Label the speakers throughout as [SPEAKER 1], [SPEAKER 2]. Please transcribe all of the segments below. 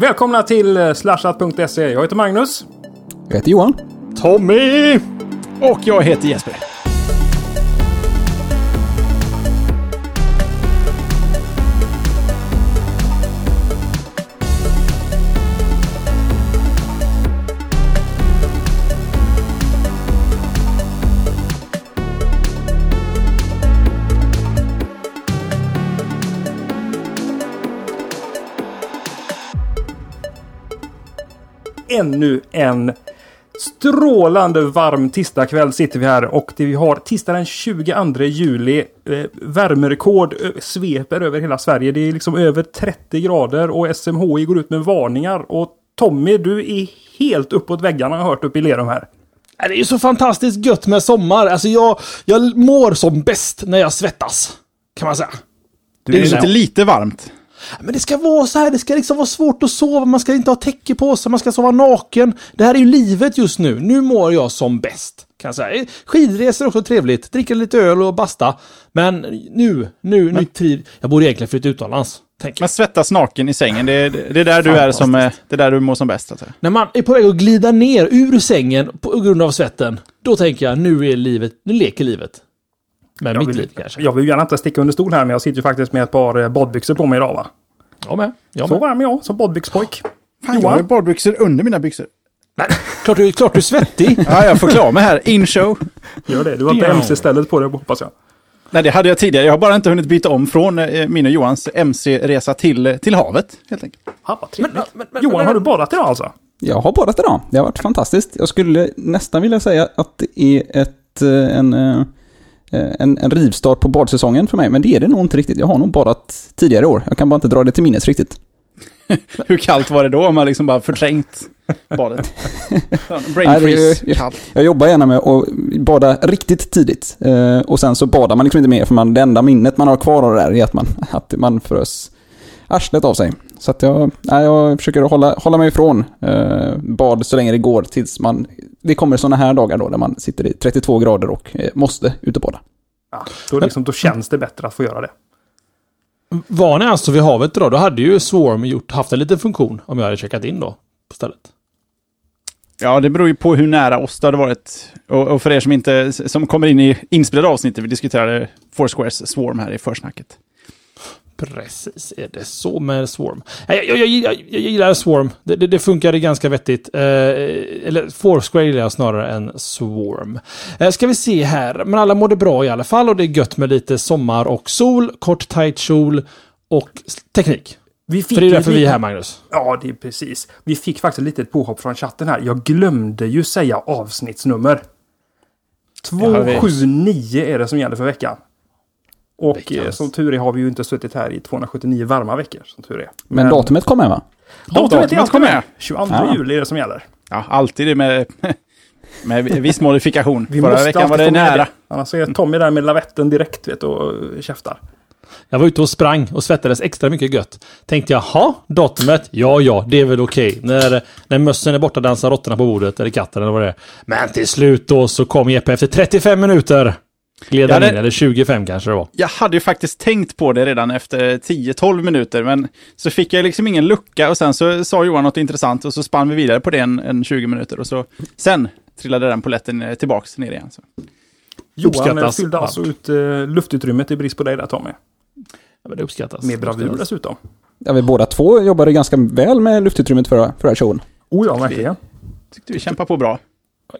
[SPEAKER 1] Välkomna till eh, slashat.se. Jag heter Magnus.
[SPEAKER 2] Jag heter Johan.
[SPEAKER 3] Tommy! Och jag heter Jesper.
[SPEAKER 1] Ännu en strålande varm tisdagkväll sitter vi här och det vi har tisdag den 22 juli. Eh, värmerekord eh, sveper över hela Sverige. Det är liksom över 30 grader och SMHI går ut med varningar. Och Tommy, du är helt uppåt väggarna har jag hört uppe i Lerum här.
[SPEAKER 3] Det är ju så fantastiskt gött med sommar. Alltså jag, jag mår som bäst när jag svettas. Kan man säga.
[SPEAKER 4] Du är inte lite varmt.
[SPEAKER 3] Men det ska vara så här, det ska liksom vara svårt att sova, man ska inte ha täcke på sig, man ska sova naken. Det här är ju livet just nu. Nu mår jag som bäst. Kan jag säga. Skidresor är också trevligt, dricka lite öl och basta. Men nu, nu, nu tid. Jag borde egentligen flytta utomlands.
[SPEAKER 4] Men svettas naken i sängen, det är, det är där du är som det är där du mår som bäst. Alltså.
[SPEAKER 3] När man är på väg att glida ner ur sängen på grund av svetten, då tänker jag nu är livet, nu leker livet. Med
[SPEAKER 1] Jag
[SPEAKER 3] mitt
[SPEAKER 1] vill,
[SPEAKER 3] liv kanske.
[SPEAKER 1] jag vill gärna inte sticka under stol här men jag sitter ju faktiskt med ett par eh, badbyxor på mig idag va?
[SPEAKER 3] Jag med. Jag
[SPEAKER 1] Så
[SPEAKER 3] med.
[SPEAKER 1] varm är jag som badbyxpojk.
[SPEAKER 4] Fan, jag
[SPEAKER 1] Johan?
[SPEAKER 4] har badbyxor under mina byxor.
[SPEAKER 3] Klart du, klart du är svettig.
[SPEAKER 4] Ja, jag får klara mig här. In show.
[SPEAKER 1] Gör det. Du har inte
[SPEAKER 3] Ja.
[SPEAKER 1] MC-stället på dig hoppas jag.
[SPEAKER 4] Nej, det hade jag tidigare. Jag har bara inte hunnit byta om från eh, min och Johans MC-resa till, till havet, helt enkelt.
[SPEAKER 1] Ha, vad trevligt.
[SPEAKER 3] Men- men- men-
[SPEAKER 1] Johan,
[SPEAKER 3] men-
[SPEAKER 1] har du badat idag alltså?
[SPEAKER 2] Jag har badat idag. Det har varit fantastiskt. Jag skulle nästan vilja säga att det är ett, eh, en, eh, en, en rivstart på badsäsongen för mig, men det är det nog inte riktigt. Jag har nog badat tidigare år. Jag kan bara inte dra det till minnes riktigt.
[SPEAKER 4] Hur kallt var det då om man liksom bara förträngt badet? Brain freeze, kallt.
[SPEAKER 2] Jag jobbar gärna med att bada riktigt tidigt. Eh, och sen så badar man liksom inte mer, för man, det enda minnet man har kvar av det där är att man, att man frös arslet av sig. Så att jag, nej, jag försöker hålla, hålla mig ifrån eh, bad så länge det går tills man... Det kommer sådana här dagar då, där man sitter i 32 grader och eh, måste ut och bada.
[SPEAKER 1] Ja, då, liksom, då känns det bättre att få göra det.
[SPEAKER 3] Var ni alltså vid havet idag, då hade ju Swarm gjort, haft en liten funktion om jag hade checkat in då på stället.
[SPEAKER 4] Ja, det beror ju på hur nära oss det hade varit. Och, och för er som inte, som kommer in i inspelade avsnittet, vi diskuterade Foursquares Swarm här i försnacket.
[SPEAKER 3] Precis, är det så med Swarm? Jag, jag, jag, jag, jag gillar Swarm. Det, det, det funkade ganska vettigt. Eh, eller Foursquare gillar jag snarare än Swarm. Eh, ska vi se här. Men alla mådde bra i alla fall och det är gött med lite sommar och sol, kort tight kjol och teknik.
[SPEAKER 1] Vi fick
[SPEAKER 3] För det är därför vi
[SPEAKER 1] lite-
[SPEAKER 3] är här, Magnus.
[SPEAKER 1] Ja, det är precis. Vi fick faktiskt lite ett påhopp från chatten här. Jag glömde ju säga avsnittsnummer.
[SPEAKER 4] har vi.
[SPEAKER 1] 279 är det som gäller för veckan. Och
[SPEAKER 3] Veckans.
[SPEAKER 1] eh, som tur är har vi ju inte suttit här i 279 varma veckor. Som tur är.
[SPEAKER 2] Men, datumet kommer va?
[SPEAKER 1] datumet,
[SPEAKER 4] datumet
[SPEAKER 1] är alltid med.
[SPEAKER 4] med.
[SPEAKER 1] 22
[SPEAKER 2] Ja.
[SPEAKER 1] juli är det som gäller.
[SPEAKER 4] Ja, alltid det med, med viss modifikation.
[SPEAKER 1] Vi
[SPEAKER 4] Förra
[SPEAKER 1] måste
[SPEAKER 4] veckan var det nära.
[SPEAKER 1] Annars är Tommy där med lavetten direkt vet, och käftar.
[SPEAKER 3] Jag var ute och sprang och svettades extra mycket gött. Tänkte jag, ha datumet? Ja, ja, det är väl okej. När, när mössen är borta dansar råttorna på bordet, eller katten eller vad det är. Men till slut då så kom Jeppe efter 35 minuter. Gled
[SPEAKER 4] det-
[SPEAKER 3] in, eller 25 kanske det var.
[SPEAKER 4] Jag hade ju faktiskt tänkt på det redan efter 10-12 minuter, men så fick jag liksom ingen lucka och sen så sa Johan något intressant och så spann vi vidare på det en, en 20 minuter och så sen trillade den poletten eh, tillbaks ner igen. Så.
[SPEAKER 1] Johan eh, fyllde alltså ut eh, luftutrymmet i brist på dig där Tommy.
[SPEAKER 3] Ja, men det uppskattas.
[SPEAKER 1] Med bravur
[SPEAKER 3] Uppskattas.
[SPEAKER 1] dessutom.
[SPEAKER 2] Ja, vi båda två jobbade ganska väl med luftutrymmet förra, förra showen.
[SPEAKER 1] Oh ja, verkligen.
[SPEAKER 4] Tyckte vi kämpade på bra.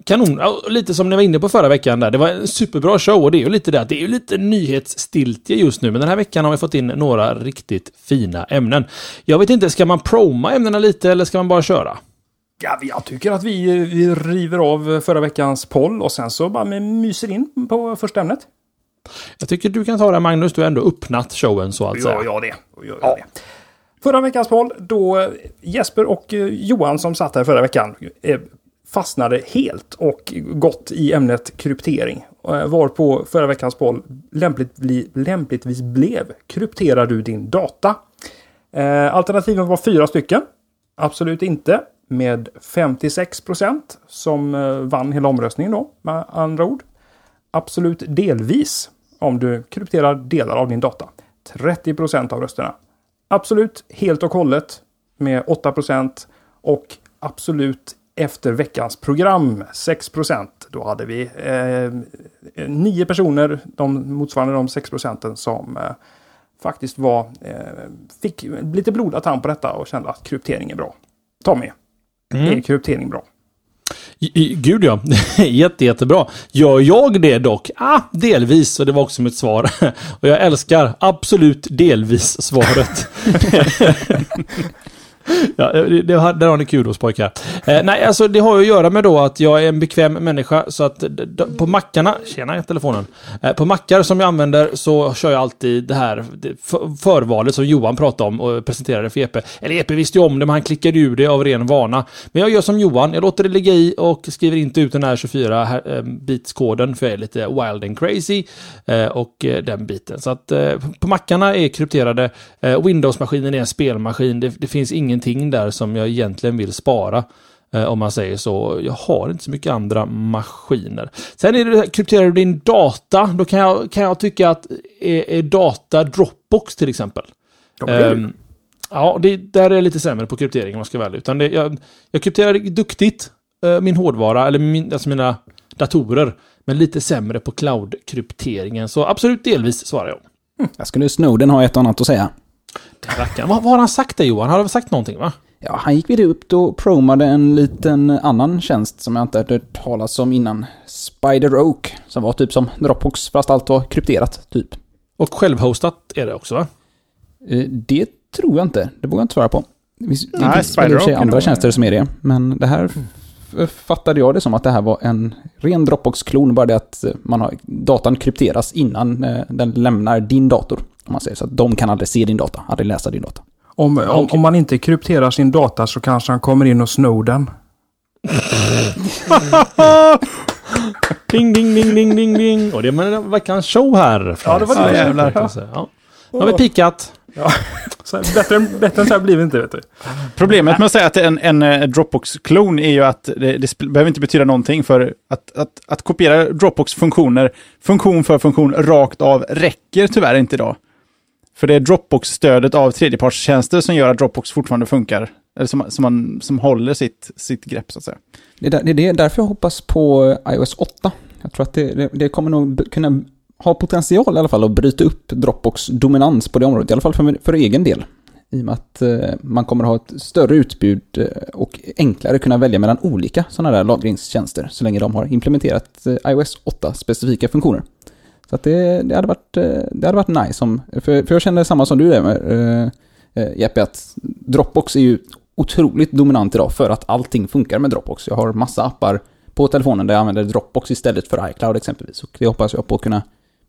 [SPEAKER 3] Kanon. Ja, lite som ni var inne på förra veckan där. Det var en superbra show och det är ju lite det att det är ju lite nyhetsstiltje just nu. Men den här veckan har vi fått in några riktigt fina ämnen. Jag vet inte, ska man proma ämnena lite eller ska man bara köra?
[SPEAKER 1] Ja, jag tycker att vi, vi river av förra veckans poll och sen så bara myser in på första ämnet.
[SPEAKER 3] Jag tycker du kan ta det Magnus, du har ändå öppnat showen så att säga.
[SPEAKER 1] Gör jag det. Gör jag det. Förra veckans poll, då Jesper och eh, Johan som satt här förra veckan eh, fastnade helt och gått i ämnet kryptering. Eh, varpå förra veckans poll lämpligt bli, lämpligtvis blev krypterar du din data? Eh, alternativen var fyra stycken. Absolut inte. Med 56 procent som eh, vann hela omröstningen då, med andra ord. Absolut delvis om du krypterar delar av din data. 30 procent av rösterna. Absolut, helt och hållet. med 8 procent och absolut efter veckans program 6% Då hade vi eh, nio personer, de motsvarande de 6 procenten som eh, faktiskt var, eh, fick lite blodad tand på detta och kände att kryptering är bra. Tommy,
[SPEAKER 3] Mm.
[SPEAKER 1] är kryptering bra?
[SPEAKER 3] I- i- Gud ja, Jätte, jättebra. Gör jag det dock? Ah, delvis, och det var också mitt svar. Och jag älskar absolut delvis svaret. ja, eh, det, det, där har ni kudos pojkar. Eh, nej, alltså det har ju att göra med då att jag är en bekväm människa så att på mackarna, tjena telefonen. Eh, på mackar som jag använder så kör jag alltid det här det, för, förvalet som Johan pratade om och presenterade för EP. Eller EP visste ju om det, men han klickade ur det av ren vana. Men jag gör som Johan, jag låter det ligga i och skriver inte ut den här 24 eh, bitskoden för jag är lite wild and crazy. Eh, och eh, den biten. Så att eh, på mackarna är krypterade. Eh, Windows-maskinen är en spelmaskin. Det, det finns ingenting där som jag egentligen vill spara. Eh, om man säger så. Jag har inte så mycket andra maskiner. Sen är det, krypterar du din data, då kan jag, kan jag tycka att är, är data Dropbox till exempel.
[SPEAKER 1] De
[SPEAKER 3] Ehm, ja, det, där är jag lite sämre på kryptering om man ska vara ärlig. Utan det, jag, jag krypterar duktigt eh, min hårdvara, eller min, alltså mina datorer. Men lite sämre på cloud-krypteringen. Så absolut delvis svarar jag.
[SPEAKER 2] Jag skulle Snowden ha ett och annat att säga.
[SPEAKER 3] Rackaren. Vad, vad har han sagt där Johan? Har han sagt någonting va?
[SPEAKER 2] Ja, han gick väl upp och promade en liten annan tjänst som jag inte hade hört talas om innan. Spider Oak, som var typ som Dropbox fast allt var krypterat, typ.
[SPEAKER 3] Och självhostat är det också va?
[SPEAKER 2] Eh, Det tror jag inte, det vågar jag inte svara på. Det finns, det
[SPEAKER 4] Nej,
[SPEAKER 2] finns
[SPEAKER 4] är
[SPEAKER 2] andra tjänster som är det, men det här fattade jag det som att det här var en ren Dropbox-klon, bara det att eh, man har, datan krypteras innan eh, den lämnar din dator. Om man säger så att de kan aldrig se din data, aldrig läsa din data.
[SPEAKER 1] Om, om, om man inte krypterar sin data så kanske han kommer in och Snowden.
[SPEAKER 3] Ding, ding, ding, ding, ding, ding. Och det är veckans show här.
[SPEAKER 1] Ja, det var
[SPEAKER 4] det. jävlar.
[SPEAKER 3] Ja. Nu har vi pikat.
[SPEAKER 1] Här, bättre, än- bättre än så här blir det inte, vet du.
[SPEAKER 4] Problemet med att säga att en, en eh, Dropbox-klon är ju att det, det behöver inte betyda någonting för att, att, att kopiera Dropbox-funktioner, funktion för funktion, rakt av, räcker tyvärr inte idag. För det är Dropbox-stödet av tredjepartstjänster som gör att Dropbox fortfarande funkar. Eller som, som, man, som håller sitt, sitt grepp, så att säga.
[SPEAKER 2] Det är, där, det är därför jag hoppas på eh, iOS 8. Jag tror att det, det, det kommer nog kunna ha potential i alla fall att bryta upp Dropbox dominans på det området, i alla fall för, för egen del. I och med att eh, man kommer ha ett större utbud eh, och enklare kunna välja mellan olika sådana där lagringstjänster så länge de har implementerat eh, iOS 8-specifika funktioner. Så att det, det, hade varit, eh, det hade varit nice om, för, för jag känner samma som du där med, eh, eh, Jeppe, att Dropbox är ju otroligt dominant idag för att allting funkar med Dropbox. Jag har massa appar på telefonen där jag använder Dropbox istället för iCloud exempelvis. Och det hoppas jag på att kunna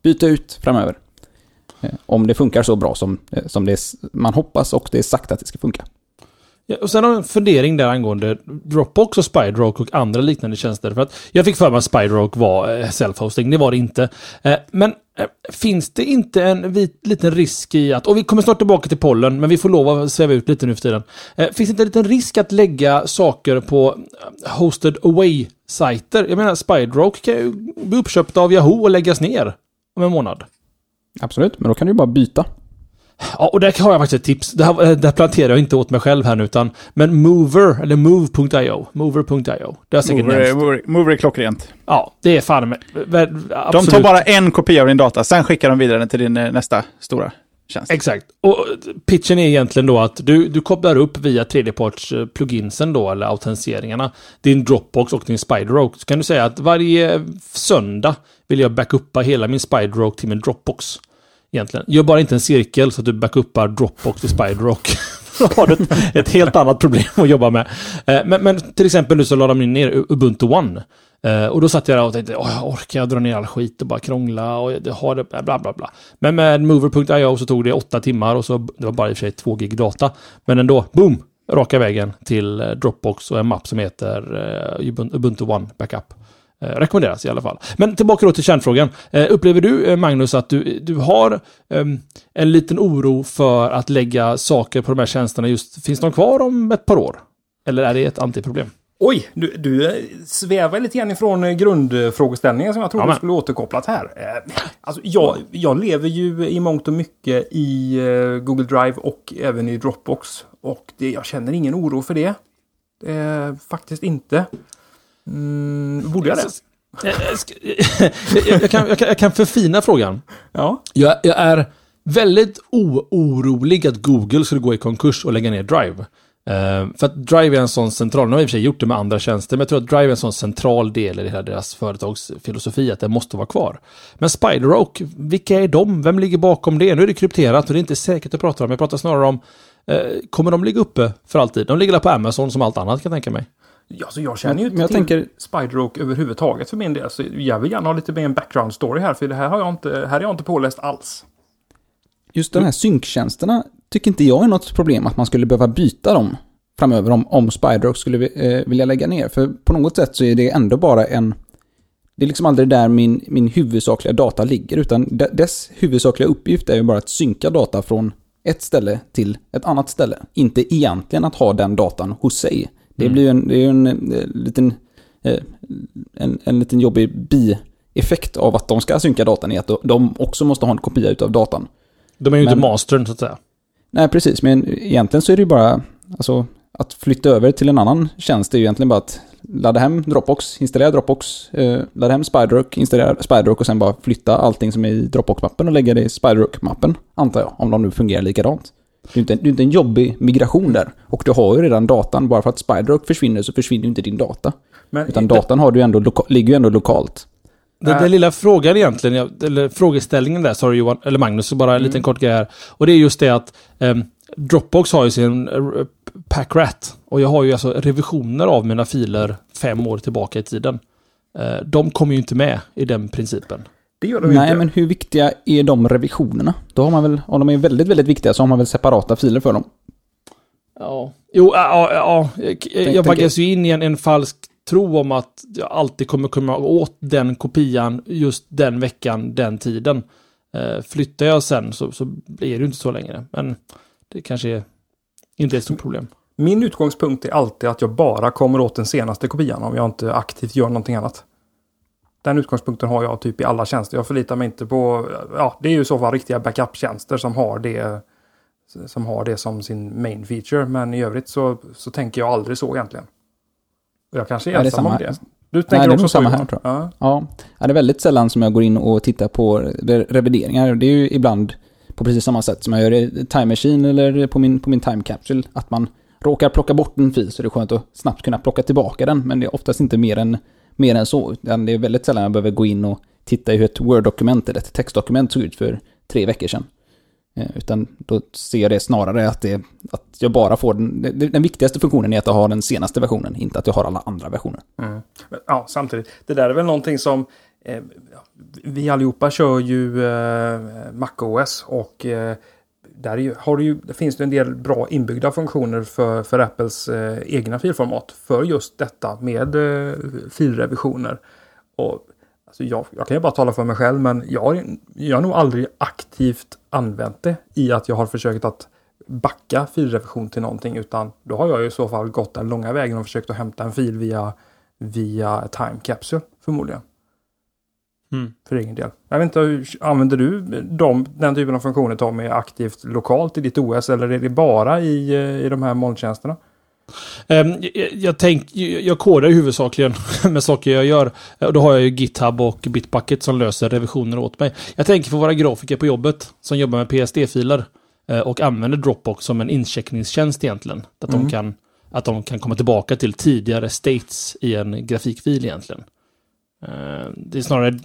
[SPEAKER 2] byta ut framöver. Eh, om det funkar så bra som, som det är, man hoppas och det är sagt att det ska funka.
[SPEAKER 3] Ja, och sen har jag en fundering där angående Dropbox och Spiderock och andra liknande tjänster. För att jag fick för mig att Spiderock var eh, self-hosting, det var det inte. Eh, men eh, finns det inte en vit, liten risk i att, och vi kommer snart tillbaka till pollen, men vi får lov att sväva ut lite nu för tiden. Finns det inte en liten risk att lägga saker på hosted away-sajter? Jag menar, Spiderock kan ju bli uppköpt av Yahoo och läggas ner om en månad.
[SPEAKER 2] Absolut, men då kan du ju bara byta.
[SPEAKER 3] Ja, och där har jag faktiskt ett tips. Det här, eh, där planterar jag inte åt mig själv här nu, utan men Mover, eller Move.io. Mover.io. Det har säkert
[SPEAKER 4] Mover. Mover, Mover är klockrent.
[SPEAKER 3] Ja, det är fan ver-
[SPEAKER 4] De tar bara en kopia av din data, sen skickar de vidare den till din eh, nästa stora tjänst.
[SPEAKER 3] Exakt. Och eh, pitchen är egentligen då att du, du kopplar upp via tredjeparts-pluginsen då, eller autentiseringarna, din Dropbox och din Spideroak. Så kan du säga att varje söndag vill jag backuppa hela min Spideroak till min Dropbox. Egentligen. Gör bara inte en cirkel så att du backuppar Dropbox till Spiderock. Då har du ett, ett helt annat problem att jobba med. Eh, Men, men till exempel nu så lade de ner Ubuntu One. Eh, och då satt jag där och tänkte, Åh, jag orkar jag dra ner all skit och bara krångla och det har det, bla bla bla. Men med Mover.io så tog det åtta timmar och så, det var bara i och för sig två gig data. Men ändå, boom! Raka vägen till eh, Dropbox och en mapp som heter eh, Ubuntu One Backup. Eh, rekommenderas i alla fall. Men tillbaka då till kärnfrågan. Eh, upplever du, eh, Magnus, att du, du har ehm, en liten oro för att lägga saker på de här tjänsterna just, finns de kvar om ett par år? Eller är det ett antiproblem?
[SPEAKER 1] Oj, du, du eh, svävar lite grann ifrån eh, grundfrågeställningen som jag trodde
[SPEAKER 3] Ja,
[SPEAKER 1] skulle återkopplat här. Eh, Alltså, jag, jag lever ju i mångt och mycket i eh, Google Drive och även i Dropbox. Och det, jag känner ingen oro för det. Eh, faktiskt inte. Mm, borde jag det?
[SPEAKER 3] Jag, jag, jag, kan, jag, kan, jag kan förfina frågan.
[SPEAKER 1] Ja.
[SPEAKER 3] Jag, jag är väldigt orolig att Google skulle gå i konkurs och lägga ner Drive. Uh, för att Drive är en sån central, nu har jag i och för sig gjort det med andra tjänster, men jag tror att Drive är en sån central del i hela deras företagsfilosofi, att det måste vara kvar. Men SpiderOak, vilka är de? Vem ligger bakom det? Nu är det krypterat och det är inte säkert att prata om, jag pratar snarare om, uh, kommer de ligga uppe för alltid? De ligger där på Amazon som allt annat kan jag tänka mig.
[SPEAKER 1] Ja, så jag känner ju inte
[SPEAKER 2] Men jag
[SPEAKER 1] till
[SPEAKER 2] tänker-
[SPEAKER 1] Spideroak överhuvudtaget för min del. Så jag vill gärna ha lite mer en background story här, för det här har jag inte, här är jag inte påläst alls.
[SPEAKER 2] Just de här synktjänsterna tycker inte jag är något problem att man skulle behöva byta dem framöver om, om Spiderock skulle eh, vilja lägga ner. För på något sätt så är det ändå bara en... Det är liksom aldrig där min, min huvudsakliga data ligger, utan de, dess huvudsakliga uppgift är ju bara att synka data från ett ställe till ett annat ställe. Inte egentligen att ha den datan hos sig. Det
[SPEAKER 3] Mm.
[SPEAKER 2] blir ju en, det är ju en, eh, liten, eh, en, en liten jobbig bieffekt av att de ska synka datan i att de också måste ha en kopia utav datan.
[SPEAKER 3] De är ju inte
[SPEAKER 2] Men-
[SPEAKER 3] mastern så att säga.
[SPEAKER 2] Nej, precis. Men egentligen så är det ju bara, alltså, att flytta över till en annan tjänst är ju egentligen bara att ladda hem Dropbox, installera Dropbox, eh, ladda hem Spiderrock, installera Spiderrock och sen bara flytta allting som är i Dropbox-mappen och lägga det i Spiderrock-mappen, antar jag, om de nu fungerar likadant. Det är inte, det är inte en jobbig migration där. Och du har ju redan datan, bara för att Spiderrock försvinner så försvinner ju inte din data.
[SPEAKER 1] Men
[SPEAKER 2] Utan datan har du ändå loka- ligger ju ändå lokalt.
[SPEAKER 3] Den,
[SPEAKER 1] Äh.
[SPEAKER 3] den lilla frågan egentligen, eller frågeställningen där, sorry Johan, eller Magnus, bara en liten kort grej här. Och det är just det att ehm, Dropbox har ju sin uh, Packrat. Och jag har ju alltså revisioner av mina filer fem år tillbaka i tiden. Eh, de kommer ju inte med i den principen.
[SPEAKER 1] Det gör de
[SPEAKER 2] Nej,
[SPEAKER 1] inte.
[SPEAKER 2] men hur viktiga är de revisionerna? Då har man väl, om de är väldigt, väldigt viktiga så har man väl separata filer för dem.
[SPEAKER 3] Ja. Jo, ja, ja, ja. Jag, jag vaggas ju in i en, en falsk tro om att jag alltid kommer komma åt den kopian just den veckan, den tiden. Eh, flyttar jag sen så, så blir det inte så längre. Men det kanske är, inte är ett stort problem.
[SPEAKER 1] Min utgångspunkt är alltid att jag bara kommer åt den senaste kopian om jag inte aktivt gör någonting annat. Den utgångspunkten har jag typ i alla tjänster. Jag förlitar mig inte på, ja det är ju så fall riktiga backup-tjänster som har det som har det som sin main feature. Men i övrigt så, så tänker jag aldrig så egentligen. Jag kanske är
[SPEAKER 2] det är
[SPEAKER 1] ensam om
[SPEAKER 2] samma-
[SPEAKER 1] det. Du
[SPEAKER 2] det
[SPEAKER 1] tänker
[SPEAKER 2] är
[SPEAKER 1] också så
[SPEAKER 2] samma här, tror
[SPEAKER 1] Ja.
[SPEAKER 2] Ja, ja, det är väldigt sällan som jag går in och tittar på re- revideringar. Det är ju ibland på precis samma sätt som jag gör i Time Machine eller på min, på min Time Capsule. Att man råkar plocka bort en fil så det är skönt att snabbt kunna plocka tillbaka den. Men det är oftast inte mer än, mer än så. Det är väldigt sällan jag behöver gå in och titta i hur ett Word-dokument eller ett textdokument såg ut för tre veckor sedan. Eh, utan då ser jag det snarare att, det, att jag bara får den... Den viktigaste funktionen är att jag har den senaste versionen, inte att jag har alla andra versioner.
[SPEAKER 1] Mm. Men, Ja, samtidigt. Det där är väl någonting som eh, vi allihopa kör ju eh, MacOS och eh, där ju, har du ju, det finns det en del bra inbyggda funktioner för, för Apples eh, egna filformat för just detta med eh, filrevisioner. Och, alltså jag, jag kan ju bara tala för mig själv men jag har, jag har nog aldrig aktivt använt det i att jag har försökt att backa filrevision till någonting utan då har jag i så fall gått den långa vägen och försökt att hämta en fil via, via Time Capsule förmodligen.
[SPEAKER 3] Mm.
[SPEAKER 1] För egen del. Jag vet inte, hur, använder du de, den typen av funktioner Tommy aktivt lokalt i ditt OS eller är det bara i, eh, i de här molntjänsterna?
[SPEAKER 3] Ehm, jag, tänk, jag, kodar ju huvudsakligen med saker jag gör. Och då har jag ju GitHub och Bitbucket som löser revisioner åt mig. Jag tänker på våra grafiker på jobbet som jobbar med PSD-filer eh, och använder Dropbox som en incheckningstjänst egentligen. Att,
[SPEAKER 1] Mm.
[SPEAKER 3] de kan, att de kan komma tillbaka till tidigare states i en grafikfil egentligen. Eh, Det är snarare...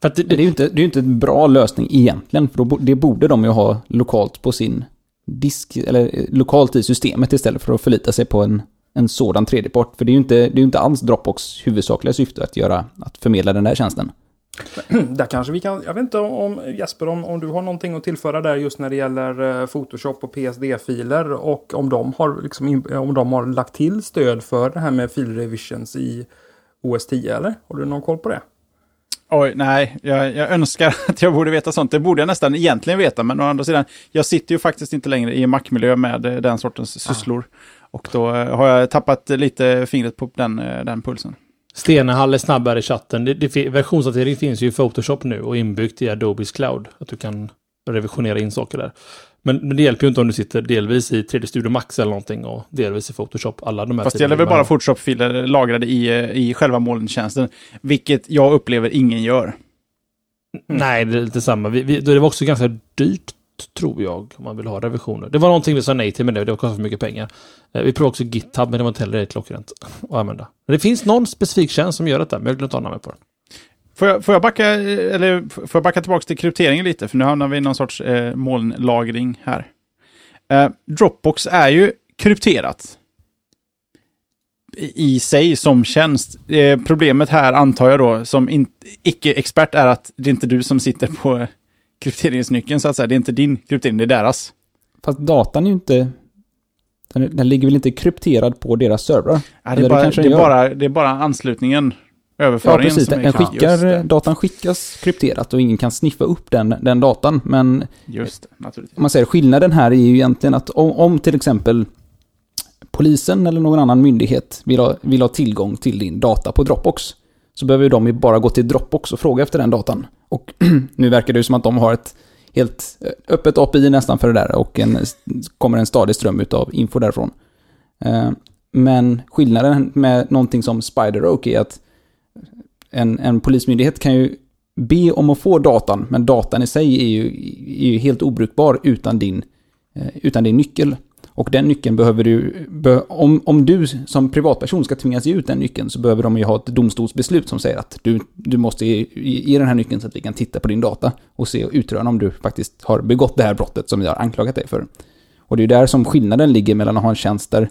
[SPEAKER 3] För att det,
[SPEAKER 2] Det är ju inte, det är ju inte en bra lösning egentligen, för då, det borde de ju ha lokalt på sin disk, eller eh, lokalt i systemet istället för att förlita sig på en, en sådan tredjepart. För det är ju inte, det är inte alls Dropbox huvudsakliga syfte att göra, att förmedla den där tjänsten.
[SPEAKER 1] Där kanske vi kan, jag vet inte om Jesper om, om du har någonting att tillföra där just när det gäller eh, Photoshop och PSD-filer och om de har liksom, om de har lagt till stöd för det här med filrevisions i OS 10 eller? Har du någon koll på det?
[SPEAKER 4] Oj, nej, jag, jag önskar att jag borde veta sånt. Det borde jag nästan egentligen veta, men å andra sidan, jag sitter ju faktiskt inte längre i Mac-miljö med eh, den sortens sysslor. Och då eh, har jag tappat lite fingret på den, eh, den pulsen.
[SPEAKER 3] Stenehall är snabbare i chatten. Det, det, versionshantering finns ju i Photoshop nu och inbyggt i Adobes cloud. Att du kan revisionera in saker där. Men, men det hjälper ju inte om du sitter delvis i 3D Studio Max eller någonting och delvis i Photoshop. Alla de här
[SPEAKER 4] Fast det gäller väl bara. Photoshop-filer lagrade i, i själva molntjänsten. Vilket jag upplever ingen gör.
[SPEAKER 3] Nej, det är lite samma. Vi, vi, det var också ganska dyrt, tror jag, om man vill ha revisioner. Det var någonting vi sa nej till, men det, det kostade för mycket pengar. Eh, Vi provade också GitHub, men det var inte heller klockrent att använda. Men det finns någon specifik tjänst som gör detta, men jag har glömt namnet på den.
[SPEAKER 4] Får jag, får jag backa, eh, eller får jag backa tillbaka till krypteringen lite? För nu hamnar vi i någon sorts eh, molnlagring här. Eh, Dropbox är ju krypterat. I, sig som tjänst. Eh, problemet här antar jag då som in, icke-expert är att det är inte du som sitter på krypteringsnyckeln så att säga. Det är inte din kryptering, det är deras.
[SPEAKER 2] Fast datan är ju inte... Den, den ligger väl inte krypterad på deras servrar?
[SPEAKER 4] Ja, det, är bara, det, är bara, det är bara anslutningen,
[SPEAKER 2] Ja,
[SPEAKER 4] överföringen
[SPEAKER 2] precis.
[SPEAKER 4] som
[SPEAKER 2] Den, skickar, datan skickas krypterat och ingen kan sniffa upp den, den datan. Men
[SPEAKER 4] just det, naturligtvis.
[SPEAKER 2] om man säger skillnaden här är ju egentligen att om, om till exempel polisen eller någon annan myndighet vill ha, vill ha tillgång till din data på Dropbox så behöver de ju bara gå till Dropbox och fråga efter den datan. Och nu verkar det ju som att de har ett helt eh, öppet API nästan för det där och en, kommer en stadig ström utav info därifrån. Eh, Men skillnaden med någonting som SpiderOak är att en, en polismyndighet kan ju be om att få datan, men datan i sig är ju, är ju helt obrukbar utan din, eh, utan din nyckel. Och den nyckeln behöver du, be, om, om du som privatperson ska tvingas ge ut den nyckeln så behöver de ju ha ett domstolsbeslut som säger att du, du måste ge, ge den här nyckeln så att vi kan titta på din data och se och utröna om du faktiskt har begått det här brottet som vi har anklagat dig för. Och det är ju där som skillnaden ligger mellan att ha en tjänst där,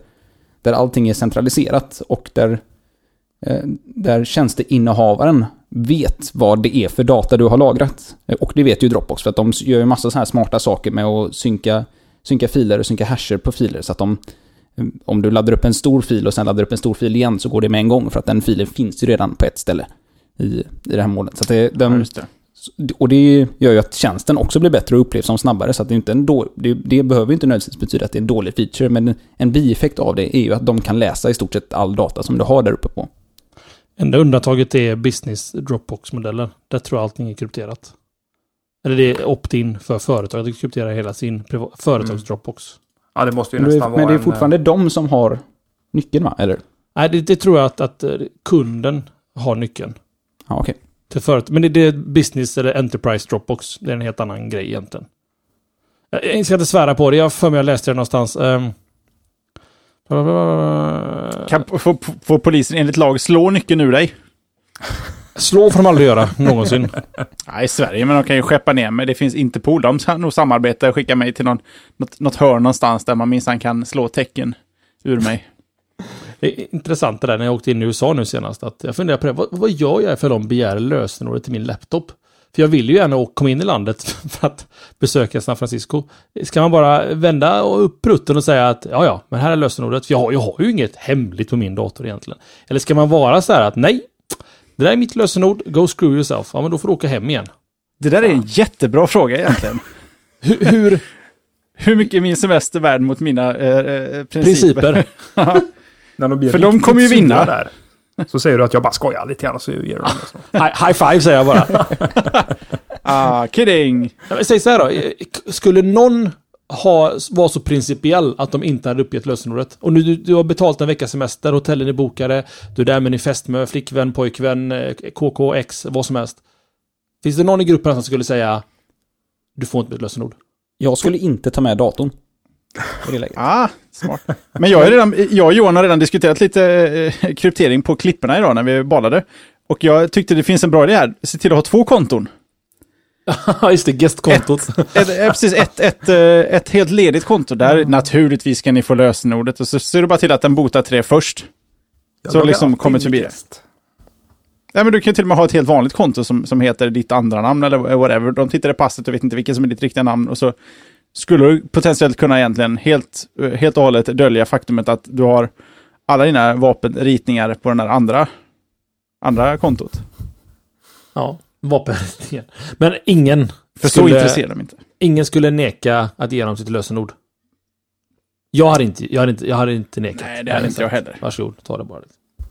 [SPEAKER 2] där allting är centraliserat och där, där tjänsteinnehavaren vet vad det är för data du har lagrat. Eh, Och det vet ju Dropbox för att de gör ju massa så här smarta saker med att synka, synka filer och synka hasher på filer så att de eh, om du laddar upp en stor fil och sen laddar upp en stor fil igen så går det med en gång för att den filen finns ju redan på ett ställe i, i det här molnet. Så det,
[SPEAKER 4] Ja,
[SPEAKER 2] den,
[SPEAKER 4] just det.
[SPEAKER 2] och det gör ju att tjänsten också blir bättre och upplevs som snabbare. Så att det, är inte en då, det, det behöver inte nödvändigtvis betyda att det är en dålig feature, men en bieffekt av det är ju att de kan läsa i stort sett all data som du har där uppe på.
[SPEAKER 3] Enda undantaget är business Dropbox-modeller. Där tror jag allting är krypterat. Eller det är opt-in för företag att kryptera hela sin företags Dropbox.
[SPEAKER 1] Ja, det måste ju
[SPEAKER 2] Men det,
[SPEAKER 1] nästan
[SPEAKER 2] är- men
[SPEAKER 1] vara
[SPEAKER 2] det är
[SPEAKER 1] en,
[SPEAKER 2] fortfarande de som har nyckeln va? Eller?
[SPEAKER 3] Nej, det, det tror jag att, att eh, kunden har nyckeln.
[SPEAKER 2] Ja, okej.
[SPEAKER 3] Till företag. Men det, det är business eller enterprise Dropbox. Det är en helt annan grej egentligen. Jag, ska inte svära på det. Jag för mig jag läste det någonstans. Um,
[SPEAKER 4] Kan få, få polisen enligt lag slå nyckeln ur dig?
[SPEAKER 3] Slå får de aldrig göra, någonsin.
[SPEAKER 4] Nej, i Sverige, men de kan ju skeppa ner mig. Det finns Interpol. De kan nog samarbeta och skicka mig till någon, något, något hörn någonstans där man minsann kan slå tecken ur mig.
[SPEAKER 3] Det är intressant det där när jag åkte in i USA nu senast. Att jag funderar på det. Vad, vad gör jag för de begär lösenordet till min laptop? För jag vill ju gärna åka- komma in i landet för att besöka San Francisco. Ska man bara vända upp prutten och säga att ja, ja, men här är lösenordet. För jag har, jag har ju inget hemligt på min dator egentligen. Eller ska man vara så här att nej, det där är mitt lösenord, go screw yourself. Ja, men då får du åka hem igen.
[SPEAKER 4] Det där är en jättebra fråga egentligen.
[SPEAKER 3] Hur, hur
[SPEAKER 4] Hur mycket är min semester värd mot mina eh, eh, principer?
[SPEAKER 3] principer?
[SPEAKER 1] När de blir
[SPEAKER 4] För de kommer ju vinna.
[SPEAKER 1] Där, så säger du att jag bara skojar lite grann och så ger du dem det. så.
[SPEAKER 3] High, five säger jag bara.
[SPEAKER 4] Ah, kidding!
[SPEAKER 3] Säg så här då. Skulle någon ha, vara så principiell att de inte hade uppgett lösenordet. Och nu du, du har betalt en veckas semester, hotellen är bokade, du är där med din fästmö, flickvän, pojkvän, eh, KK, X, vad som helst. Finns det någon i gruppen som skulle säga du får inte mitt lösenord?
[SPEAKER 2] Jag skulle inte ta med datorn. I det läget.
[SPEAKER 4] Ah, smart. Men jag, är redan, jag och Johan har redan diskuterat lite eh, kryptering på klipporna idag när vi badade. Och jag tyckte det finns en bra idé här. Se till att ha två konton.
[SPEAKER 3] Ja, just det, gästkontot.
[SPEAKER 4] Ett, precis, ett, ett, eh, ett helt ledigt konto där naturligtvis ska ni få lösenordet. Och så ser du bara till att den botar tre först.
[SPEAKER 1] Jag
[SPEAKER 4] Så liksom kommer förbi det. Nej, men du kan ju till och med ha ett helt vanligt konto som, som heter ditt andra namn eller whatever. De tittar i passet och vet inte vilket som är ditt riktiga namn. Och så skulle du potentiellt kunna egentligen helt, eh, helt och hållet dölja faktumet att du har alla dina vapenritningar på den där andra, andra kontot.
[SPEAKER 3] Ja, vapenritningen. Men ingen
[SPEAKER 4] För så intresserar de inte.
[SPEAKER 3] ingen skulle neka att ge dem sitt lösenord. Jag hade inte, jag hade inte, jag hade inte nekat.
[SPEAKER 4] Nej, det hade inte jag heller.
[SPEAKER 3] Varsågod, ta det bara.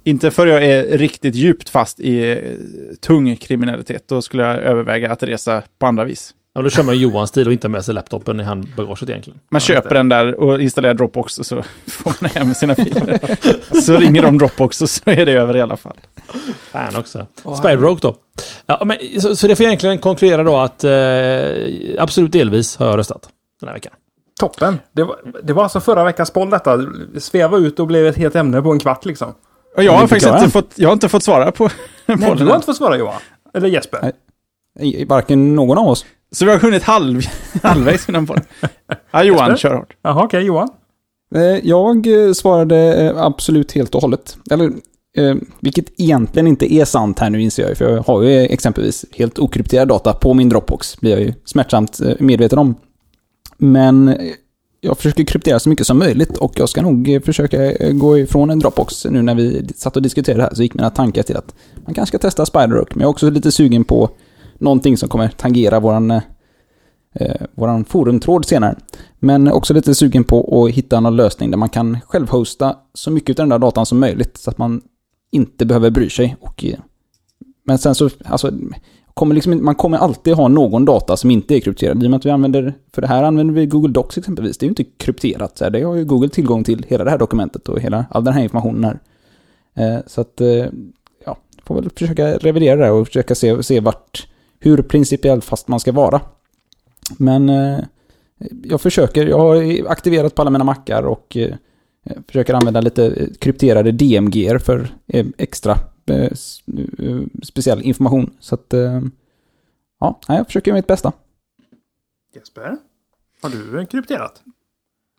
[SPEAKER 4] Inte för jag är riktigt djupt fast i eh, tung kriminalitet. Då skulle jag överväga att resa på andra vis.
[SPEAKER 3] Ja, då kör man Johans stil och inte med sig laptopen i handbagaget egentligen.
[SPEAKER 4] Man
[SPEAKER 1] Ja,
[SPEAKER 4] köper den där och installerar Dropbox och så får man hem sina filer. så ringer de Dropbox och så är det över i alla fall.
[SPEAKER 3] Fan också. Spyrogue då. Ja, men, så, så det får egentligen konkludera då att eh, absolut delvis har jag röstat den här veckan.
[SPEAKER 1] Toppen! Det var, det var alltså förra veckans boll detta. Sväva ut och blev ett helt ämne på en kvart liksom.
[SPEAKER 4] Och jag har
[SPEAKER 2] inte
[SPEAKER 4] faktiskt inte fått, jag har inte fått svara på
[SPEAKER 1] Nej,
[SPEAKER 4] bollen
[SPEAKER 1] du
[SPEAKER 4] än.
[SPEAKER 1] har inte fått svara Johan. Eller Jesper.
[SPEAKER 2] Nej. Varken någon av oss.
[SPEAKER 4] Så vi har hunnit halv, halvvägs innan bollen. Ja, Johan, kör hårt.
[SPEAKER 1] Jaha, okej Johan.
[SPEAKER 2] Eh, Jag eh, svarade eh, absolut helt och hållet. Eller, vilket egentligen inte är sant här nu inser jag ju, för jag har ju exempelvis helt okrypterad data på min Dropbox, blir jag ju smärtsamt medveten om. Men jag försöker kryptera så mycket som möjligt och jag ska nog försöka gå ifrån en Dropbox. Nu när vi satt och diskuterade det här så gick mina tankar till att man kanske ska testa Spiderhook, men jag är också lite sugen på någonting som kommer tangera våran, eh, eh, våran forumtråd senare. Men också lite sugen på att hitta någon lösning där man kan självhosta så mycket av den där datan som möjligt så att man inte behöver bry sig. Och, eh, men sen så, alltså, kommer liksom, man kommer alltid ha någon data som inte är krypterad. I och med att vi använder, för det här använder vi Google Docs exempelvis. Det är ju inte krypterat. Så här, det har ju Google tillgång till hela det här dokumentet och hela, all den här informationen här. Eh, så att, eh, ja, får väl försöka revidera det här och försöka se, se vart, hur principiellt fast man ska vara. Men eh, jag försöker, jag har aktiverat på alla mina mackar och eh, försöker använda lite eh, krypterade DMG för extra speciell information. Så att, eh, ja, jag försöker göra mitt bästa.
[SPEAKER 1] Jesper? Har du krypterat?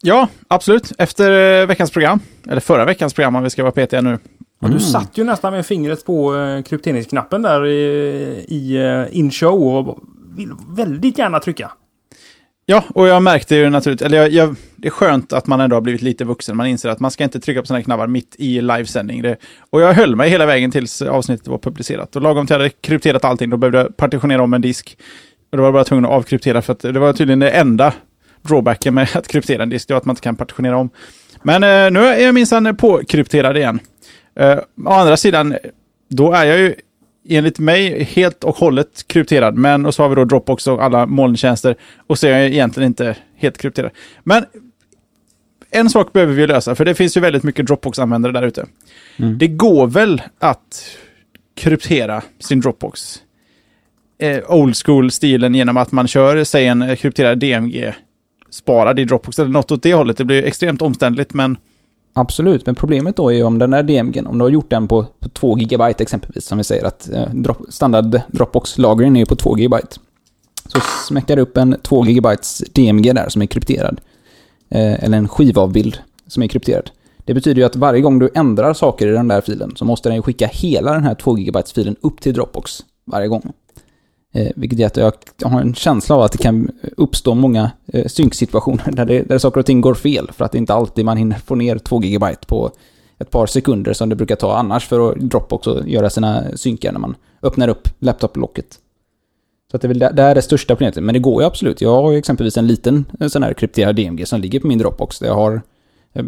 [SPEAKER 4] Ja, absolut. Efter veckans program, eller förra veckans program om vi ska vara petiga nu.
[SPEAKER 1] Och du satt ju nästan med fingret på eh, krypteringsknappen där i, i eh, in show och vill väldigt gärna trycka.
[SPEAKER 4] Ja, och jag märkte ju naturligt, eller jag, jag, det är skönt att man ändå har blivit lite vuxen. Man inser att man ska inte trycka på sådana här knappar mitt i livesändning. Det, och jag höll mig hela vägen tills avsnittet var publicerat. Och lagom till jag hade krypterat allting, då behövde jag partitionera om en disk. Och då var jag bara tvungen att avkryptera, för att det var tydligen det enda drawbacken med att kryptera en disk, det var att man inte kan partitionera om. Men eh, nu är jag minsann påkrypterad igen. Eh, å andra sidan, då är jag ju enligt mig helt och hållet krypterad. Men och så har vi då Dropbox och alla molntjänster. Och så är jag egentligen inte helt krypterad. Men en sak behöver vi lösa, för det finns ju väldigt mycket Dropbox-användare där ute.
[SPEAKER 2] Mm.
[SPEAKER 4] Det går väl att kryptera sin Dropbox eh, old school-stilen genom att man kör, säg en krypterad DMG sparad i Dropbox eller något åt det hållet. Det blir extremt omständligt, men
[SPEAKER 2] Absolut, men problemet då är ju om den där DMGn, om du har gjort den på, på 2 GB exempelvis, som vi säger att eh, drop, standard Dropbox-lagringen är ju på 2 GB. Så smäckar du upp en 2 GB DMG där som är krypterad. Eh, eller en skivavbild som är krypterad. Det betyder ju att varje gång du ändrar saker i den där filen så måste den ju skicka hela den här 2 GB-filen upp till Dropbox varje gång. Eh, vilket gör att jag, har en känsla av att det kan uppstå många eh, synksituationer där, det, där saker och ting går fel för att det inte alltid man hinner få ner 2 GB på ett par sekunder som det brukar ta annars för att Dropbox och göra sina synkar när man öppnar upp laptoplocket. Så att det är väl där, där är det största problemet. Men det går ju absolut. Jag har ju exempelvis en liten en sån här krypterad DMG som ligger på min Dropbox. Där jag har eh,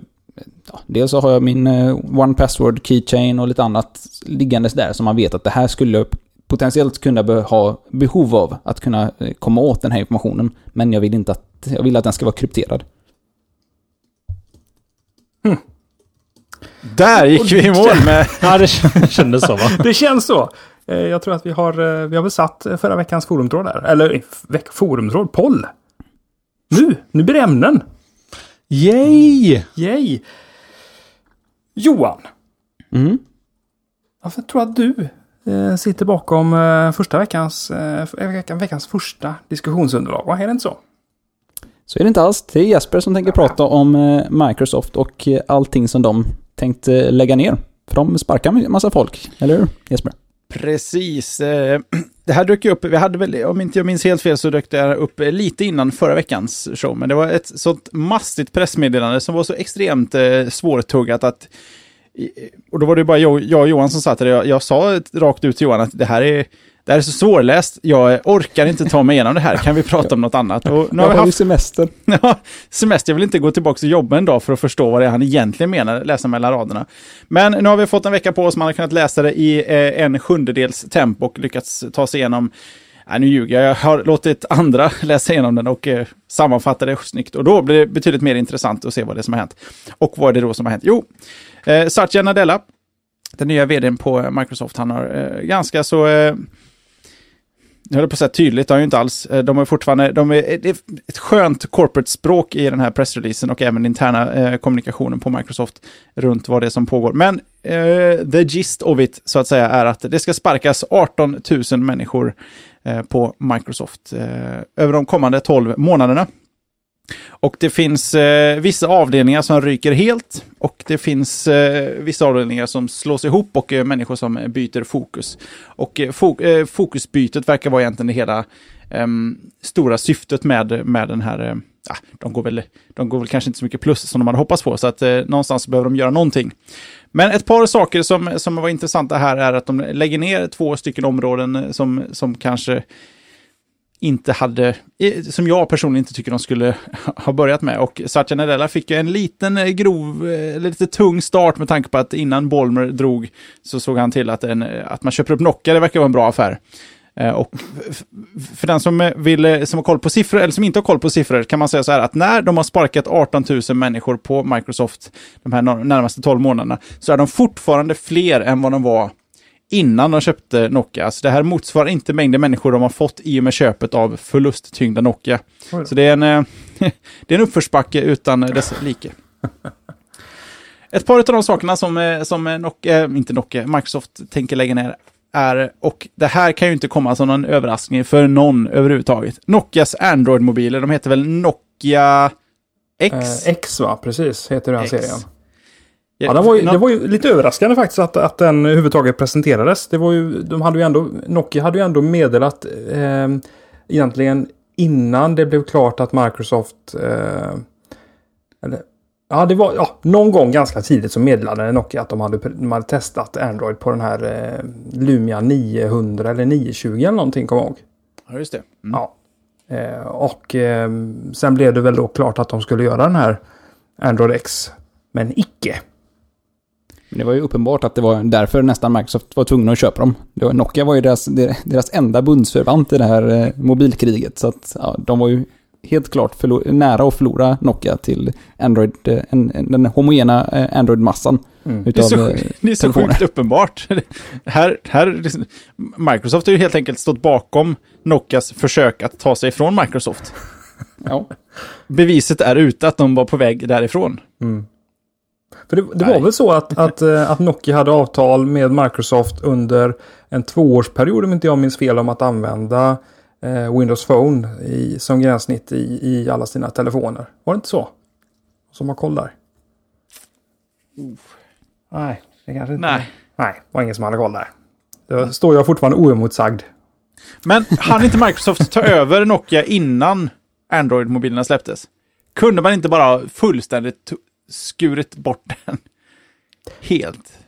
[SPEAKER 2] ja, dels så har jag min eh, One Password Keychain och lite annat liggandes där som man vet att det här skulle potentiellt kunna be ha behov av att kunna eh, komma åt den här informationen. Men jag vill inte att, jag vill att den ska vara krypterad.
[SPEAKER 4] där gick vi i mål med...
[SPEAKER 3] Ja, det kändes så va?
[SPEAKER 1] Det känns så. Eh, Jag tror att vi har, eh, vi har väl satt eh, förra veckans forumtråd där. Eller forumtråd, poll. Nu, nu blir det ämnen.
[SPEAKER 3] Yay!
[SPEAKER 1] Yay! Johan,
[SPEAKER 2] Mm.
[SPEAKER 1] varför tror jag att du sitter bakom eh, första veckans, eh, veckan, veckans första diskussionsunderlag? Är det inte så?
[SPEAKER 2] Så är det inte alls. Det är Jesper som tänker prata om eh, Microsoft och eh, allting som de tänkte lägga ner. För de sparkar en massa folk, eller hur Jesper?
[SPEAKER 4] Precis. eh, Det här dök ju upp, vi hade väl, om inte jag minns helt fel så dök det här upp eh, lite innan förra veckans show. Men det var ett sånt mastigt pressmeddelande som var så extremt eh, svårtuggat att och då var det bara jag, jag och Johan som satt där. Jag, jag sa rakt ut till Johan att det här är, det här är så svårläst. Jag orkar inte ta mig igenom det här. Kan vi prata om något annat? Och nu
[SPEAKER 2] Jag
[SPEAKER 4] har vi
[SPEAKER 2] har ju
[SPEAKER 4] haft
[SPEAKER 2] semester.
[SPEAKER 4] Ja, semester. Jag vill inte gå tillbaka och jobba en dag för att förstå vad det är han egentligen menar, läsa mellan raderna. Men nu har vi fått en vecka på oss, man har kunnat läsa det i eh, en sjundedels tempo och lyckats ta sig igenom Nej, nu ljuger jag. Jag har låtit andra läsa igenom den och eh, sammanfatta det snyggt. Och då blir det betydligt mer intressant att se vad det är som har hänt. Och vad är det då som har hänt? Jo, eh, Satya Nadella, den nya vdn på Microsoft, han har eh, ganska så... Eh, jag höll på att säga tydligt, det har ju inte alls. Eh, de är fortfarande, de är, det är ett skönt corporate-språk i den här pressreleasen och även interna eh, kommunikationen på Microsoft runt vad det är som pågår. Men eh, the gist of it, så att säga, är att det ska sparkas 18 000 människor eh, Eh, på Microsoft eh, över de kommande 12 månaderna. Och det finns eh, vissa avdelningar som ryker helt och det finns eh, vissa avdelningar som slås ihop och eh, människor som byter fokus. Och eh, fo eh, fokusbytet verkar vara egentligen det hela ehm, stora syftet med, med den här eh, de, går väl, de går väl kanske inte så mycket plus som de hade hoppats på, så att eh, någonstans behöver de göra någonting. Men ett par saker som, som var intressanta här är att de lägger ner två stycken områden eh, som, som kanske inte hade, eh, som jag personligen inte tycker de skulle ha börjat med. Och Satya Nadella fick ju en liten eh, grov, lite tung start med tanke på att innan Bolmer drog så såg han till att, en, att man köper upp Nokia, det verkar vara en bra affär. Eh, och för den som, vill, som har koll på siffror, eller som inte har koll på siffror, kan man säga så här att när de har sparkat 18 000 människor på Microsoft de här närmaste 12 månaderna, så är de fortfarande fler än vad de var innan de köpte Nokia. Alltså det här motsvarar inte mängden människor de har fått i och med köpet av förlusttyngda Nokia. Så det är en, eh, det är en uppförsbacke utan dess like. Ett par av de sakerna som, eh, som Nokia, inte Nokia, Microsoft tänker lägga ner är, och det här kan ju inte komma som någon överraskning för någon överhuvudtaget. Nokias Android-mobiler, de heter väl Nokia X?
[SPEAKER 1] Eh, X va, precis, heter den X. serien. Ja, det var, ju, det var ju lite överraskande faktiskt att, att den överhuvudtaget presenterades. Det var ju, de hade ju ändå, Nokia hade ju ändå meddelat eh, egentligen innan det blev klart att Microsoft... Eh, eller, ja, det var ja, någon gång ganska tidigt så meddelade Nokia att de hade, de hade testat Android på den här eh, Lumia 900 eller 920 eller någonting, kommer jag ihåg.
[SPEAKER 4] Ja, just det.
[SPEAKER 1] Mm. Ja. Eh, och eh, sen blev det väl då klart att de skulle göra den här Android X. Men icke.
[SPEAKER 2] Men det var ju uppenbart att det var därför nästan Microsoft var tvungna att köpa dem. Var, Nokia var ju deras, deras enda bundsförvant i det här eh, mobilkriget. Så att ja, de var ju helt klart nära att förlora Nokia till Android, eh, en, en, den homogena eh, Android-massan.
[SPEAKER 4] Mm. det är så, eh, det är så sjukt uppenbart. här, här, Microsoft har ju helt enkelt stått bakom Nokias försök att ta sig ifrån Microsoft. ja. Beviset är ute att de var på väg därifrån. Mm.
[SPEAKER 1] För det, det var väl så att, att, att Nokia hade avtal med Microsoft under en tvåårsperiod, om inte jag minns fel, om att använda eh, Windows Phone i, som gränssnitt i, i alla sina telefoner. Var det inte så? Som har koll där. Uh. Nej, det kanske inte... Nej. Nej, det var ingen som hade koll där. Då står jag fortfarande oemotsagd.
[SPEAKER 4] Men hann inte Microsoft ta över Nokia innan Android-mobilerna släpptes? Kunde man inte bara fullständigt skurit bort den helt.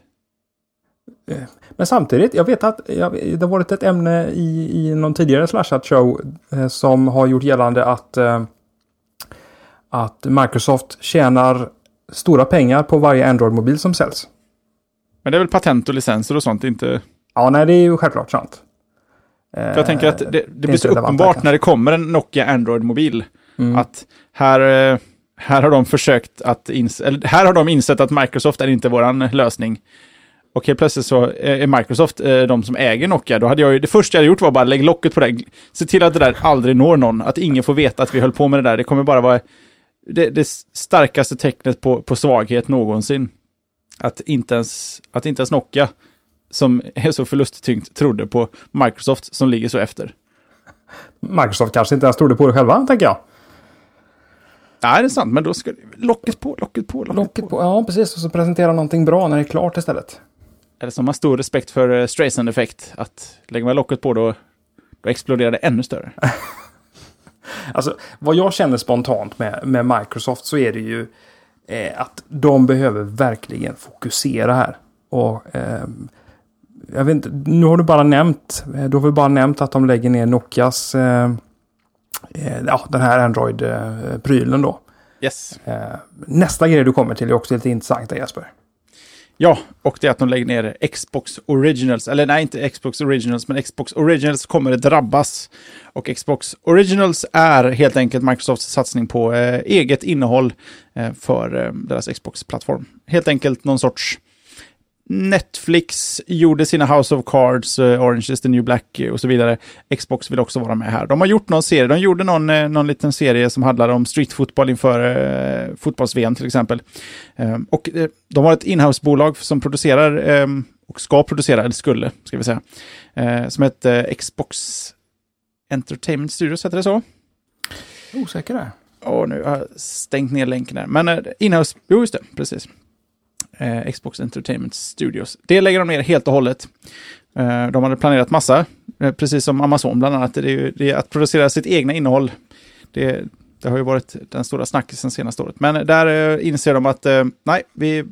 [SPEAKER 1] Eh, men samtidigt, jag vet att det har varit ett ämne i, i någon tidigare Slashat show eh, som har gjort gällande att, eh, att Microsoft tjänar stora pengar på varje Android-mobil som säljs.
[SPEAKER 4] Men det är väl patent och licenser och sånt, inte...
[SPEAKER 1] Ja, nej, det är ju självklart sant.
[SPEAKER 4] För jag tänker att det, det, det blir så uppenbart när det kommer en Nokia Android-mobil. Mm. Att här här har de försökt att eller här har de insett att Microsoft är inte våran lösning. Och helt plötsligt så är Microsoft eh, de som äger Nokia. Då hade jag ju, det första jag hade gjort var bara lägga locket på det. Se till att det där aldrig når någon. Att ingen får veta att vi höll på med det där. Det kommer bara vara det, det starkaste tecknet på, på svaghet någonsin. Att inte, ens, att inte ens Nokia, som är så förlusttyngt, trodde på Microsoft som ligger så efter.
[SPEAKER 1] Microsoft kanske inte ens trodde på det själva, tänker jag.
[SPEAKER 4] Nej, det är sant, men då ska locket på, locket på, locket, locket på. på.
[SPEAKER 1] Ja, precis. Och så presentera någonting bra när det är klart istället.
[SPEAKER 4] Eller som har stor respekt för uh, Streisand-effekt. Att lägger man locket på då, då exploderar det ännu större.
[SPEAKER 1] alltså, vad jag känner spontant med, med Microsoft så är det ju eh, att de behöver verkligen fokusera här. Och eh, jag vet inte, nu har du bara nämnt, eh, du har väl bara nämnt att de lägger ner Nokias eh, Eh, ja, den här Android-prylen då.
[SPEAKER 4] Yes.
[SPEAKER 1] Eh, nästa grej du kommer till är också lite intressant Jesper.
[SPEAKER 4] Ja, och det är att de lägger ner Xbox Originals. Eller nej, inte Xbox Originals, men Xbox Originals kommer att drabbas. Och Xbox Originals är helt enkelt Microsofts satsning på eh, eget innehåll eh, för eh, deras Xbox-plattform. Helt enkelt någon sorts Netflix gjorde sina House of Cards, uh, Orange is the new black och så vidare. Xbox vill också vara med här. De har gjort någon serie, de gjorde någon, eh, någon liten serie som handlade om streetfotboll inför uh, fotbolls-VM till exempel. Um, och de har ett inhouse-bolag som producerar, um, och ska producera, eller skulle, ska vi säga, som heter Xbox Entertainment Studios, heter det så?
[SPEAKER 1] Osäker där.
[SPEAKER 4] Åh, nu har jag stängt ner länken här. Men uh, inhouse, jo just det, precis eh, Xbox Entertainment Studios. Det lägger de ner helt och hållet. Eh, de hade planerat massa, eh, precis som Amazon bland annat. Det är, ju, det är att producera sitt egna innehåll. Det, det, har ju varit den stora snackisen senaste året. Men eh, där eh, inser de att eh, nej, vi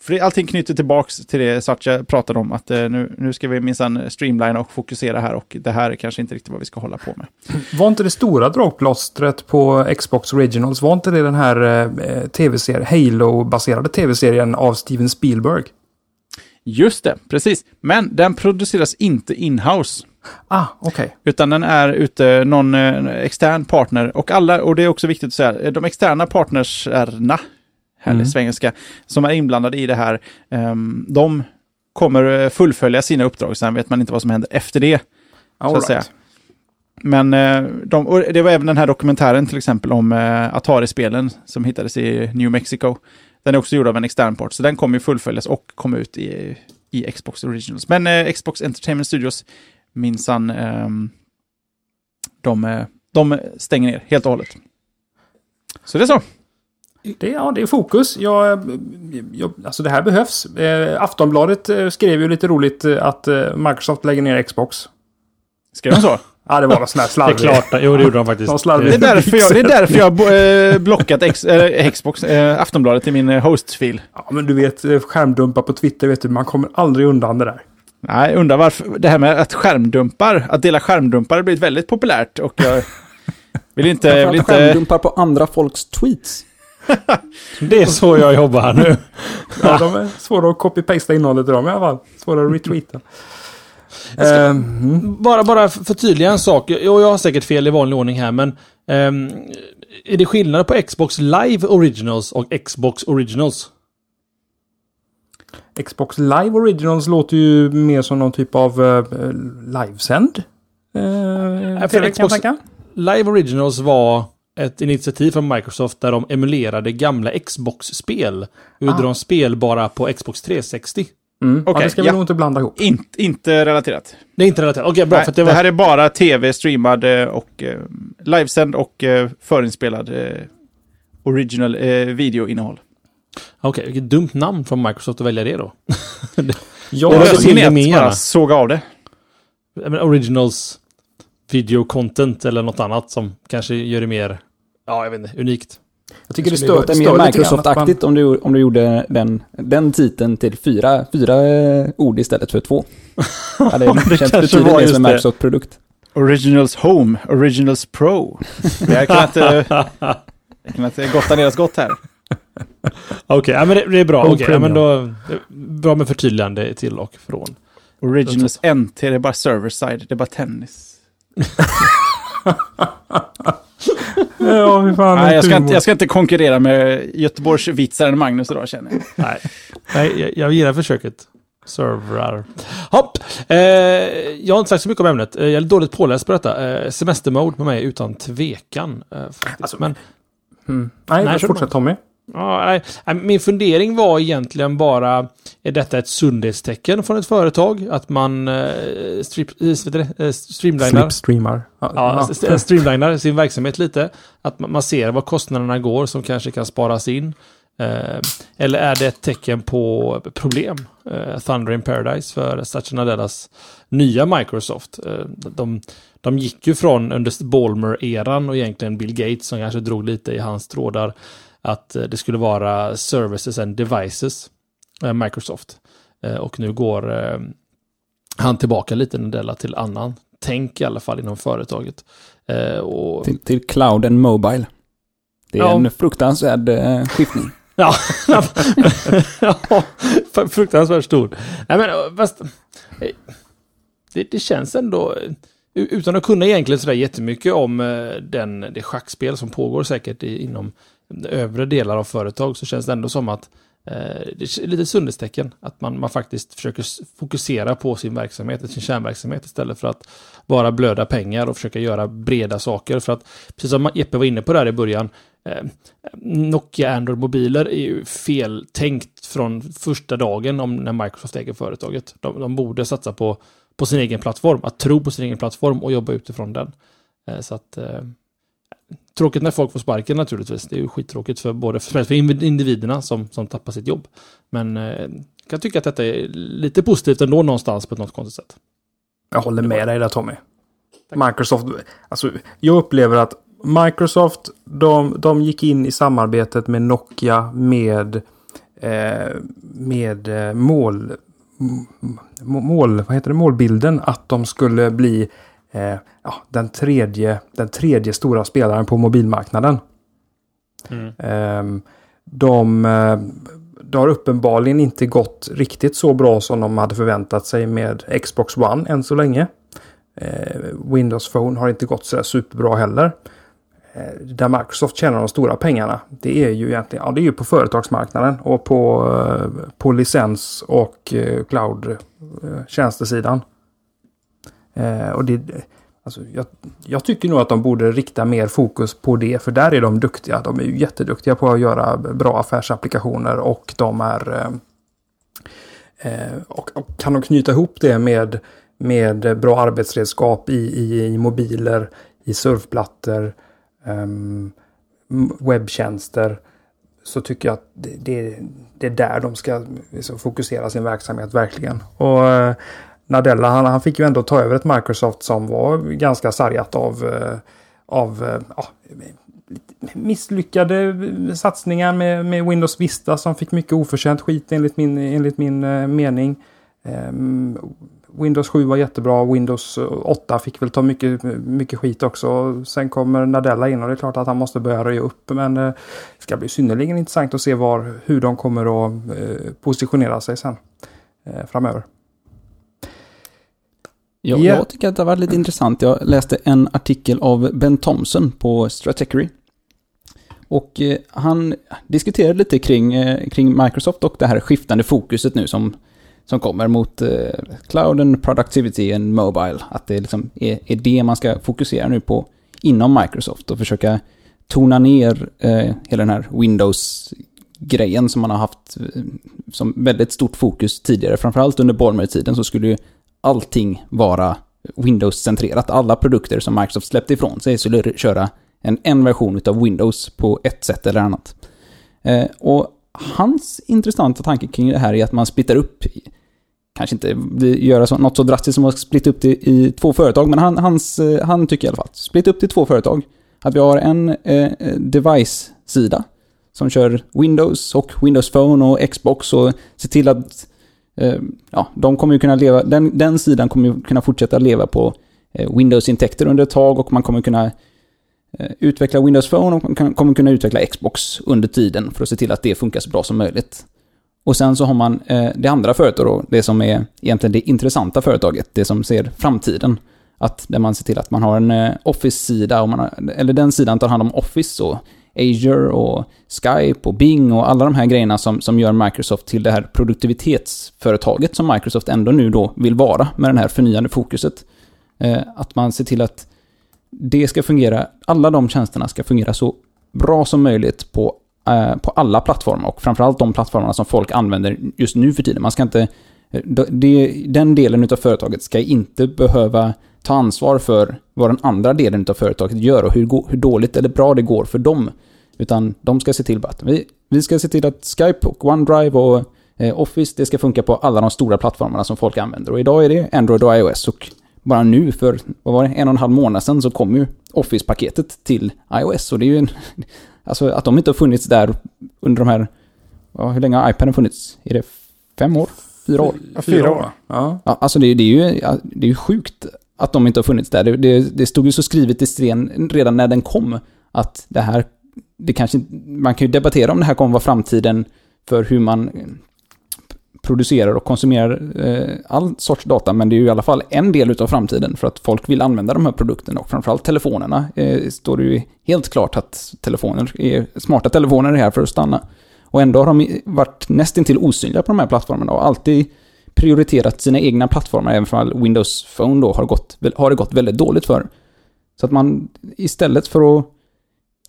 [SPEAKER 4] för allting knyter tillbaks till det Satya pratade om, att eh, nu, nu ska vi minsann streamlina och fokusera här och det här är kanske inte riktigt vad vi ska hålla på med.
[SPEAKER 1] Var inte det stora dragplåstret på Xbox Originals, var inte det den här eh, tv-serien, Halo-baserade tv-serien av Steven Spielberg?
[SPEAKER 4] Just det, precis. Men den produceras inte in-house.
[SPEAKER 1] Ah, okej. Okay.
[SPEAKER 4] Utan den är ute någon eh, extern partner och alla, och det är också viktigt att säga, de externa partnerserna härlig mm. svengelska, som är inblandade i det här, um, de kommer fullfölja sina uppdrag. Sen vet man inte vad som händer efter det.
[SPEAKER 1] All så att right. säga.
[SPEAKER 4] Men uh, de, det var även den här dokumentären till exempel om uh, Atari-spelen som hittades i New Mexico. Den är också gjord av en extern part, så den kommer ju fullföljas och komma ut i, i Xbox Originals. Men uh, Xbox Entertainment Studios, minsann, um, de, de stänger ner helt och hållet. Så det är så.
[SPEAKER 1] Det, ja, det är fokus. Jag, jag, alltså det här behövs. Eh, Aftonbladet eh, skrev ju lite roligt eh, att eh, Microsoft lägger ner Xbox.
[SPEAKER 4] Skrev de så?
[SPEAKER 1] ja, det var någon sån här slarvig.
[SPEAKER 3] Det är klart, jo det gjorde de faktiskt.
[SPEAKER 4] Det är därför jag, det är därför jag eh, blockat X, äh, Xbox, äh, Aftonbladet i min hostfil.
[SPEAKER 1] Ja, men du vet, skärmdumpar på Twitter, vet du, man kommer aldrig undan det där.
[SPEAKER 4] Nej, undrar varför. Det här med att skärmdumpar, att dela skärmdumpar har blivit väldigt populärt och jag vill inte... Vill inte...
[SPEAKER 2] Skärmdumpar på andra folks tweets.
[SPEAKER 3] Det är så jag jobbar här nu.
[SPEAKER 1] ja, de är svåra att copy-pasta innehållet i dem i alla fall. Svåra att retweeta.
[SPEAKER 3] Ska, um, bara, bara förtydliga en sak. Jag, jag har säkert fel i vanlig ordning här, men um, är det skillnad på Xbox Live Originals och Xbox Originals?
[SPEAKER 1] Xbox Live Originals låter ju mer som någon typ av uh, livesänd. Uh,
[SPEAKER 3] Xbox Live Originals var ett initiativ från Microsoft där de emulerade gamla Xbox-spel. Och gjorde ah. de spelbara på Xbox 360.
[SPEAKER 1] Mm. Okay, ja, det ska vi ja. nog inte blanda ihop.
[SPEAKER 4] In, inte relaterat.
[SPEAKER 3] Det är inte relaterat. Okej, okay, bra.
[SPEAKER 4] Nej, för det, var... det, här är bara tv, streamad eh, och eh, livesänd och eh, förinspelad eh, original eh, videoinnehåll.
[SPEAKER 3] Okej, okay, vilket dumt namn från Microsoft att välja det då.
[SPEAKER 4] ja, det var det bara såga av det.
[SPEAKER 3] Originals video content eller något annat som kanske gör det mer, ja jag vet inte, unikt.
[SPEAKER 2] Jag tycker det, det stör, mer Microsoft-aktigt om, du, om du gjorde den, den titeln till fyra, fyra eh, ord istället för två. Ja, det, det känns betydligt mer som en Microsoft-produkt.
[SPEAKER 4] Originals Home, Originals Pro. Jag kan inte, jag inte gotta deras gott här.
[SPEAKER 3] Okej, okay, ja, men det, det är bra. Okay, ja, men då, bra med förtydligande till och från.
[SPEAKER 4] Originals NT, det är bara server side, det är bara tennis
[SPEAKER 1] ja, fan,
[SPEAKER 4] Nej, jag ska, inte, jag ska inte konkurrera med Göteborgs vitsaren Magnus idag känner jag.
[SPEAKER 3] Nej, Nej jag, jag gillar försöket. Servrar. Hopp! Eh, jag har inte sagt så mycket om ämnet. Eh, jag är dåligt påläst på detta. Eh, semestermode med mig utan tvekan. Eh, alltså,
[SPEAKER 1] Men, mm. Nej, nej fortsätt Tommy.
[SPEAKER 3] Ja, min fundering var egentligen bara, är detta ett sundhetstecken från ett företag? Att man eh, strip, eh, streamlinar,
[SPEAKER 1] streamar.
[SPEAKER 3] Ja, ja. streamlinar sin verksamhet lite. Att man ser var kostnaderna går som kanske kan sparas in. Eh, eller är det ett tecken på problem? Eh, Thunder in Paradise för Satya Nadellas nya Microsoft. Eh, de, de gick ju från under Ballmer-eran och egentligen Bill Gates som kanske drog lite i hans trådar att eh, det skulle vara services and devices, eh, Microsoft. Eh, och nu går han tillbaka lite Nadella till annan tänk i alla fall inom företaget.
[SPEAKER 2] Och... Till, till cloud and mobile. Det är ja. en fruktansvärd skiftning.
[SPEAKER 3] Ja, ja fruktansvärt stor. Nej men fast, det, det känns ändå, utan att kunna egentligen sådär jättemycket om den, det schackspel som pågår säkert inom övre delar av företag, så känns det ändå som att eh, det är lite sundhetstecken att man, man faktiskt försöker fokusera på sin verksamhet, sin kärnverksamhet istället för att bara blöda pengar och försöka göra breda saker. För att, precis som Jeppe var inne på där i början, eh, Nokia Android-mobiler är ju feltänkt från första dagen om när Microsoft äger företaget. De, de borde satsa på, på sin egen plattform, att tro på sin egen plattform och jobba utifrån den. Eh, så att eh, Tråkigt när folk får sparken naturligtvis. Det är ju skittråkigt för både för, individerna som, som tappar sitt jobb. Men eh, kan tycka att detta är lite positivt ändå någonstans på något konstigt sätt.
[SPEAKER 1] Jag håller med dig där Tommy. Tack. Microsoft, alltså jag upplever att Microsoft, de, de gick in i samarbetet med Nokia med, eh, med eh, mål, mål, vad heter det, målbilden att de skulle bli eh, ja, den, tredje, den tredje stora spelaren på mobilmarknaden. Mm. Eh, de, det har uppenbarligen inte gått riktigt så bra som de hade förväntat sig med Xbox One än så länge. Eh, Windows Phone har inte gått så superbra heller. Eh, där Microsoft tjänar de stora pengarna, det är ju egentligen ja, det är ju på företagsmarknaden och på, eh, på licens och eh, cloud tjänstesidan. Eh, och det, alltså, jag, jag, tycker nog att de borde rikta mer fokus på det, för där är de duktiga. De är ju jätteduktiga på att göra bra affärsapplikationer och de är... Eh, eh och, och, kan de knyta ihop det med, med bra arbetsredskap i, i, i mobiler, i surfplattor, eh, webbtjänster, så tycker jag att det, det, det är där de ska liksom, fokusera sin verksamhet verkligen. Och eh, Nadella, han, han fick ju ändå ta över ett Microsoft som var ganska sargat av, eh, av eh, ja, misslyckade satsningar med, med Windows Vista som fick mycket oförtjänt skit enligt min, enligt min eh, mening. Ehm, Windows 7 var jättebra, Windows 8 fick väl ta mycket, mycket skit också. Sen kommer Nadella in och det är klart att han måste börja röja upp. Men det ska bli synnerligen intressant att se var, hur de kommer att positionera sig sen framöver.
[SPEAKER 2] Ja, yeah. Jag tycker att det har varit lite intressant. Jag läste en artikel av Ben Thompson på Stratechery. Och eh, han diskuterade lite kring, eh, kring Microsoft och det här skiftande fokuset nu som, som kommer mot eh, cloud and productivity and mobile. Att det liksom är, är det man ska fokusera nu på inom Microsoft och försöka tona ner eh, hela den här Windows-grejen som man har haft som väldigt stort fokus tidigare. Framförallt under Ballmer-tiden så skulle ju allting vara Windows-centrerat. Alla produkter som Microsoft släppte ifrån sig skulle köra en, en version av Windows på ett sätt eller annat. Eh, och hans intressanta tanke kring det här är att man splittar upp, kanske inte göra så, något så drastiskt som att splitta upp det i två företag, men han, hans, eh, han tycker i alla fall, att splitta upp det i två företag. Att vi har en eh, eh, device-sida som kör Windows och Windows Phone och Xbox och ser till att Eh, ja, de kommer ju kunna leva, den, den sidan kommer ju kunna fortsätta leva på eh, Windows-intäkter under ett tag och man kommer kunna eh, utveckla Windows Phone och man kommer kunna utveckla Xbox under tiden för att se till att det funkar så bra som möjligt. Och sen så har man det andra företaget då, det som är egentligen det intressanta företaget, det som ser framtiden. Att där man ser till att man har en Office-sida, eller den sidan tar hand om Office och Azure och Skype och Bing och alla de här grejerna som, som gör Microsoft till det här produktivitetsföretaget som Microsoft ändå nu då vill vara med det här förnyande fokuset. Eh, att man ser till att det ska fungera, alla de tjänsterna ska fungera så bra som möjligt på, eh, på alla plattformar och framförallt de plattformarna som folk använder just nu för tiden. Man ska inte, Eh, det, den delen av företaget ska inte behöva ta ansvar för vad den andra delen av företaget gör och hur, hur dåligt eller bra det går för dem. Utan de ska se till att vi, vi ska se till att Skype och OneDrive och eh, Office, det ska funka på alla de stora plattformarna som folk använder. Och idag är det Android och iOS och bara nu för, vad var det, en och en halv månad sedan så kom ju Office-paketet till iOS. Och det är ju en, alltså att de inte har funnits där under de här, ja, hur länge har iPaden funnits? Är det fem år? Fyra år?
[SPEAKER 1] Ja, fyra år.
[SPEAKER 2] Ja. ja alltså det, det, är ju, det är ju sjukt att de inte har funnits där. Det, det, det stod ju så skrivet i sten redan när den kom att det här det kanske man kan ju debattera om det här kommer vara framtiden för hur man producerar och konsumerar eh, all sorts data, men det är ju i alla fall en del utav framtiden för att folk vill använda de här produkterna och framförallt telefonerna eh, står det ju helt klart att telefoner är, smarta telefoner är här för att stanna. Och ändå har de varit nästintill osynliga på de här plattformarna och alltid prioriterat sina egna plattformar, även om Windows Phone då har, gått, har det gått väldigt dåligt för. Så att man istället för att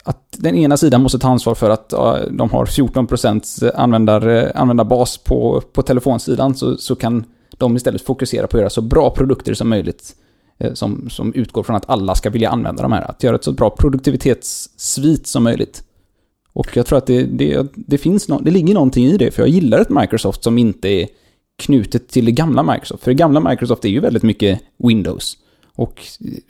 [SPEAKER 2] att den ena sidan måste ta ansvar för att ja, de har 14% användar, användarbas på, på telefonsidan så, så kan de istället fokusera på att göra så bra produkter som möjligt eh, som, som utgår från att alla ska vilja använda de här. Att göra ett så bra produktivitetssvit som möjligt. Och jag tror att det, det, det finns no, det ligger någonting i det, för jag gillar ett Microsoft som inte är knutet till det gamla Microsoft. För det gamla Microsoft är ju väldigt mycket Windows. Och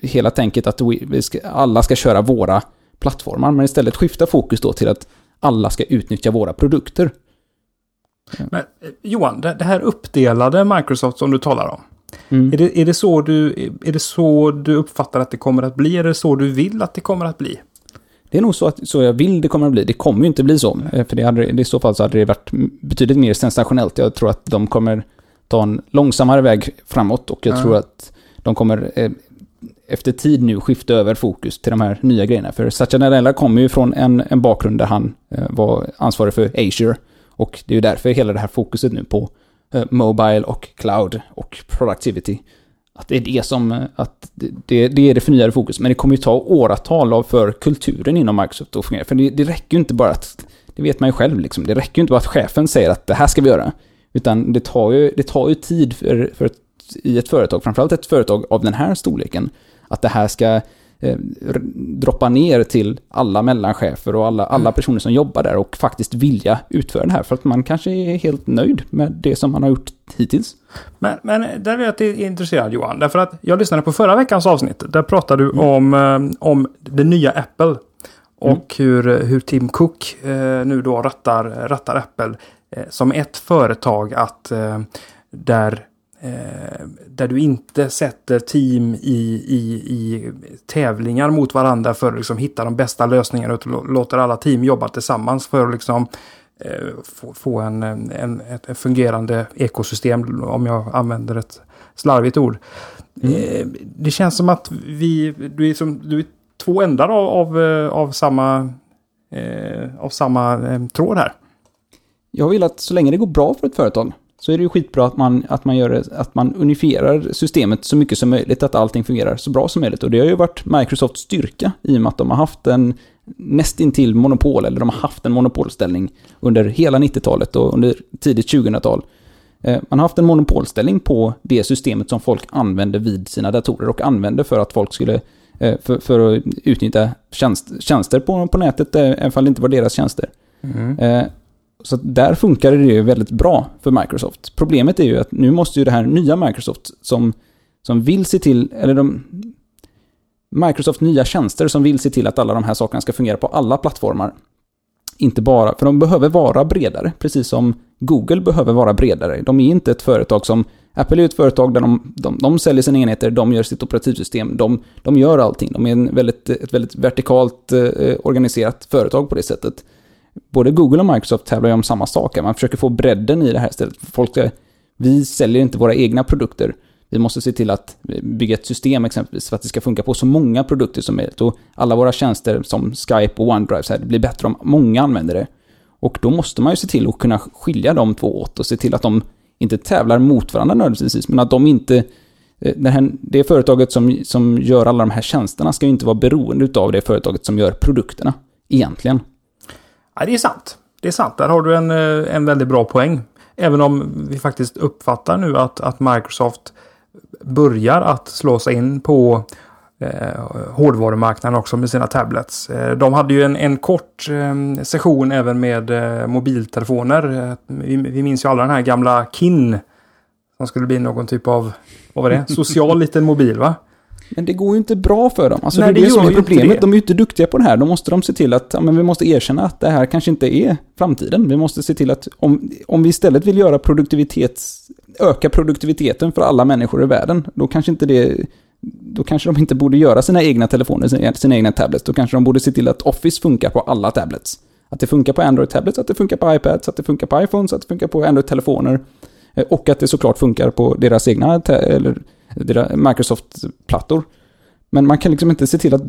[SPEAKER 2] hela tänket att ska, alla ska köra våra plattformar, men istället skifta fokus då till att alla ska utnyttja våra produkter.
[SPEAKER 1] Men, eh, Johan, det, det här uppdelade Microsoft som du talar om.
[SPEAKER 2] Mm.
[SPEAKER 1] Är, det, är, det så du, är det så du uppfattar att det kommer att bli? Är det så du vill att det kommer att bli?
[SPEAKER 2] Det är nog så, att, så jag vill det kommer att bli. Det kommer ju inte bli så. Eh, För det hade, i så fall så hade det varit betydligt mer sensationellt. Jag tror att de kommer ta en långsammare väg framåt och jag
[SPEAKER 1] Ja.
[SPEAKER 2] tror att de kommer eh, efter tid nu skifta över fokus till de här nya grejerna. För Satya Nadella kommer ju från en, en bakgrund där han eh, var ansvarig för Azure. Och det är ju därför hela det här fokuset nu på eh, Mobile och Cloud och Productivity. Att det är det som, att det, det, det är det förnyade fokus. Men det kommer ju ta åratal av för kulturen inom Microsoft att fungera. För det, det räcker ju inte bara att, det vet man ju själv liksom, det räcker ju inte bara att chefen säger att det här ska vi göra. Utan det tar ju, det tar ju tid för, för ett, i ett företag, framförallt ett företag av den här storleken, att det här ska eh, droppa ner till alla mellanchefer och alla, alla personer som jobbar där och faktiskt vilja utföra det här. För att man kanske är helt nöjd med det som man har gjort hittills.
[SPEAKER 1] Men, men där är jag intresserad Johan. Därför att jag lyssnade på förra veckans avsnitt. Där pratade du om, eh, om det nya Apple. Och hur, hur Tim Cook eh, nu då rattar, rattar Apple eh, som ett företag att eh, där, eh, där du inte sätter team i, i, i tävlingar mot varandra för att liksom hitta de bästa lösningarna. Utan lå- låter alla team jobba tillsammans för att liksom eh, få, få en, en, ett, fungerande ekosystem om jag använder ett slarvigt ord. Eh, det känns som att vi, du är, som, du är två ändar av, av, eh, av samma, eh, av samma tråd här.
[SPEAKER 2] Jag vill att så länge det går bra för ett företag så är det ju skitbra att man, att man, gör, det- att man unifierar systemet så mycket som möjligt, att allting fungerar så bra som möjligt. Och det har ju varit Microsofts styrka i och med att de har haft en nästintill monopol, eller de har haft en monopolställning under hela 90-talet och under tidigt 2000-tal. Eh, Man har haft en monopolställning på det systemet som folk använde vid sina datorer och använde för att folk skulle eh, för, för att utnyttja tjänst, tjänster på, på nätet, även om det inte var deras tjänster. Eh, så där funkar det ju väldigt bra för Microsoft. Problemet är ju att nu måste ju det här nya Microsoft som, som vill se till, eller de Microsoft nya tjänster som vill se till att alla de här sakerna ska fungera på alla plattformar. Inte bara, för de behöver vara bredare, precis som Google behöver vara bredare. De är inte ett företag som, Apple är ett företag där de, de, de säljer sina enheter, de gör sitt operativsystem, de, de gör allting. De är en väldigt, ett väldigt vertikalt eh, organiserat företag på det sättet både Google och Microsoft tävlar ju om samma sak. här. Man försöker få bredden i det här istället. Folk ska, vi säljer inte våra egna produkter. Vi måste se till att bygga ett system exempelvis för att det ska funka på så många produkter som möjligt. Och alla våra tjänster som Skype och OneDrive, så här, det blir bättre om många använder det. Och då måste man ju se till att kunna skilja de två åt och se till att de inte tävlar mot varandra nödvändigtvis, men att de inte eh, det, här, det företaget som, som gör alla de här tjänsterna ska ju inte vara beroende av det företaget som gör produkterna, egentligen.
[SPEAKER 1] Ja, det är sant. Det är sant. Där har du en, eh, en väldigt bra poäng. Även om vi faktiskt uppfattar nu att, att Microsoft börjar att slå sig in på eh, hårdvarumarknaden också med sina tablets. Eh, de hade ju en, en kort eh, session även med eh, mobiltelefoner. Eh, vi, vi minns ju alla den här gamla KIN. Som skulle bli någon typ av, vad var det? Social liten mobil va?
[SPEAKER 2] Men det går ju inte bra för dem. Alltså
[SPEAKER 1] Nej,
[SPEAKER 2] det är
[SPEAKER 1] det
[SPEAKER 2] som är problemet.
[SPEAKER 1] det.
[SPEAKER 2] De är ju inte duktiga på det här. Då måste de se till att, ja, men vi måste erkänna att det här kanske inte är framtiden. Vi måste se till att om, om vi istället vill göra produktivitets, öka produktiviteten för alla människor i världen, då kanske inte det då kanske de inte borde göra sina egna telefoner, sina, sina egna tablets. Då kanske de borde se till att Office funkar på alla tablets. Att det funkar på Android-tablets, att det funkar på iPads, att det funkar på iPhones, att det funkar på Android-telefoner. Eh, Och att det såklart funkar på deras egna, eller Microsoft-plattor. Men man kan liksom inte se till att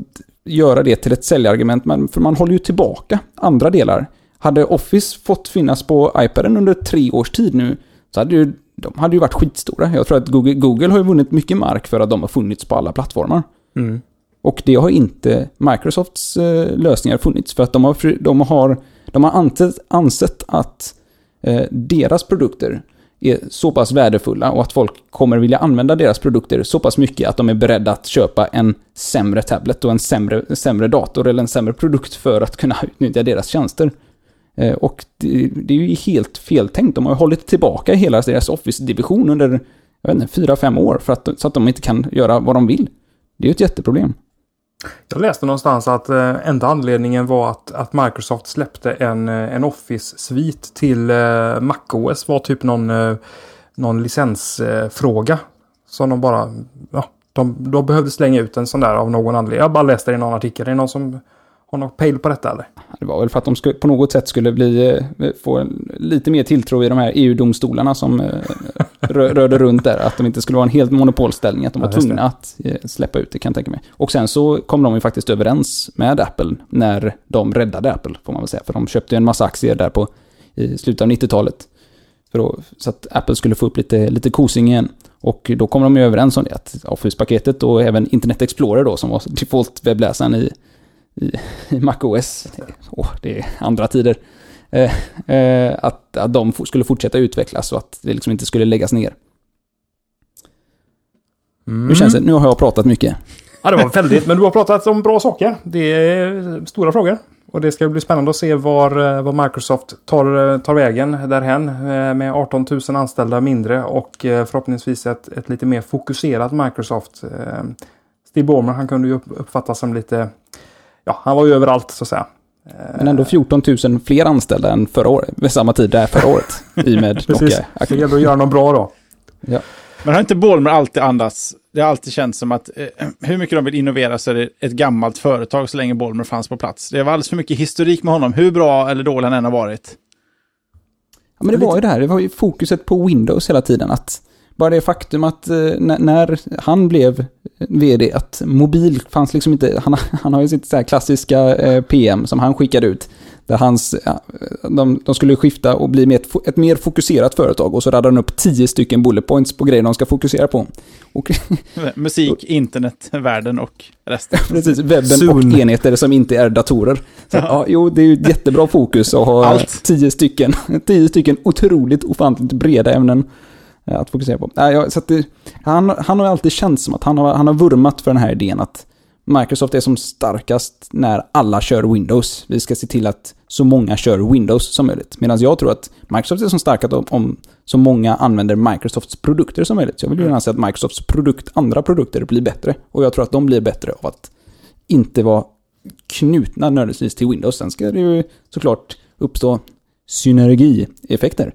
[SPEAKER 2] göra det till ett säljargument, men- för man håller ju tillbaka andra delar. Hade Office fått finnas på iPaden under tre års tid nu, så hade ju, de hade ju varit skitstora. Jag tror att Google, Google har ju vunnit mycket mark för att de har funnits på alla plattformar.
[SPEAKER 1] Mm.
[SPEAKER 2] Och det har inte Microsofts eh, lösningar funnits för att de har, de har, de har ansett, ansett att eh, deras produkter är så pass värdefulla och att folk kommer vilja använda deras produkter så pass mycket att de är beredda att köpa en sämre tablet och en sämre, sämre dator eller en sämre produkt för att kunna utnyttja deras tjänster. Eh, och det, det är ju helt feltänkt. De har hållit tillbaka hela deras Office-division under, jag vet inte, fyra, fem år för att, så att de inte kan göra vad de vill. Det är ju ett jätteproblem.
[SPEAKER 1] Jag läste någonstans att eh, enda anledningen var att, att Microsoft släppte en, eh, en Office-svit till eh, MacOS. var typ någon, eh, någon licensfråga. som de bara... Ja, de, de behövde slänga ut en sån där av någon anledning. Jag bara läste det i någon artikel. Är någon som har någon pejl på detta eller?
[SPEAKER 2] Det var väl för att de skulle, på något sätt skulle bli, eh, få lite mer tilltro i de här EU-domstolarna som eh, rö, rörde runt där. Att de inte skulle vara en helt monopolställning, att de
[SPEAKER 1] Ja,
[SPEAKER 2] var
[SPEAKER 1] just
[SPEAKER 2] tvungna att eh, släppa ut det kan jag tänka mig. Och sen så kom de ju faktiskt överens med Apple när de räddade Apple, får man väl säga. För de köpte ju en massa aktier där på i slutet av 90-talet. För att, så att Apple skulle få upp lite, lite kosing igen. Och då kom de ju överens om det, att Office-paketet och även Internet Explorer då, som var default-webbläsaren i, i, i MacOS. Åh, det är andra tider. Eh, eh, att, att de skulle fortsätta utvecklas och att det liksom inte skulle läggas ner. Nu känns det, nu har jag pratat mycket.
[SPEAKER 1] Ja, det var väldigt. Men du har pratat om bra saker. Det är stora frågor. Och det ska bli spännande att se var, eh, var Microsoft tar, eh, tar vägen därhen. eh, Med 18 000 anställda mindre och förhoppningsvis ett, ett lite mer fokuserat Microsoft. Steve Ballmer, han kunde ju upp- uppfattas som lite... Ja, han var ju överallt så att säga.
[SPEAKER 2] Men ändå 14 000 fler anställda än förra året, vid samma tid där förra året. I med
[SPEAKER 1] Precis. Det gäller att göra något bra då.
[SPEAKER 4] Men har inte Ballmer alltid andats? Det har alltid känts som att eh, hur mycket de vill innovera så är det ett gammalt företag så länge Ballmer fanns på plats. Det var alldeles för mycket historik med honom, hur bra eller dålig han än har varit.
[SPEAKER 2] Ja, men det var ju det här, det var ju fokuset på Windows hela tiden. Att bara det faktum att eh, när, han blev vd, att mobil fanns liksom inte, han, han har ju sitt så klassiska eh, PM som han skickade ut. Där hans, ja, de, de skulle skifta och bli ett, ett mer fokuserat företag och så radade han upp tio stycken bullet points på grejer de ska fokusera på. Och
[SPEAKER 4] Musik, internet, världen och resten.
[SPEAKER 2] precis, webben
[SPEAKER 1] Soon.
[SPEAKER 2] och enheter som inte är datorer. Så, ja, jo, det är ju ett jättebra fokus att ha
[SPEAKER 4] Allt.
[SPEAKER 2] tio stycken, tio stycken otroligt ofantligt breda ämnen eh, Eh, att fokusera på. Ja, så att det, han, han har alltid känt som att han har, han har vurmat för den här idén att Microsoft är som starkast när alla kör Windows. Vi ska se till att så många kör Windows som möjligt. Medan jag tror att Microsoft är som starkast om, om så många använder Microsofts produkter som möjligt. Så jag vill gärna se att Microsofts produkt, andra produkter blir bättre. Och jag tror att de blir bättre av att inte vara knutna nödvändigtvis till Windows. Sen ska det ju såklart uppstå synergieffekter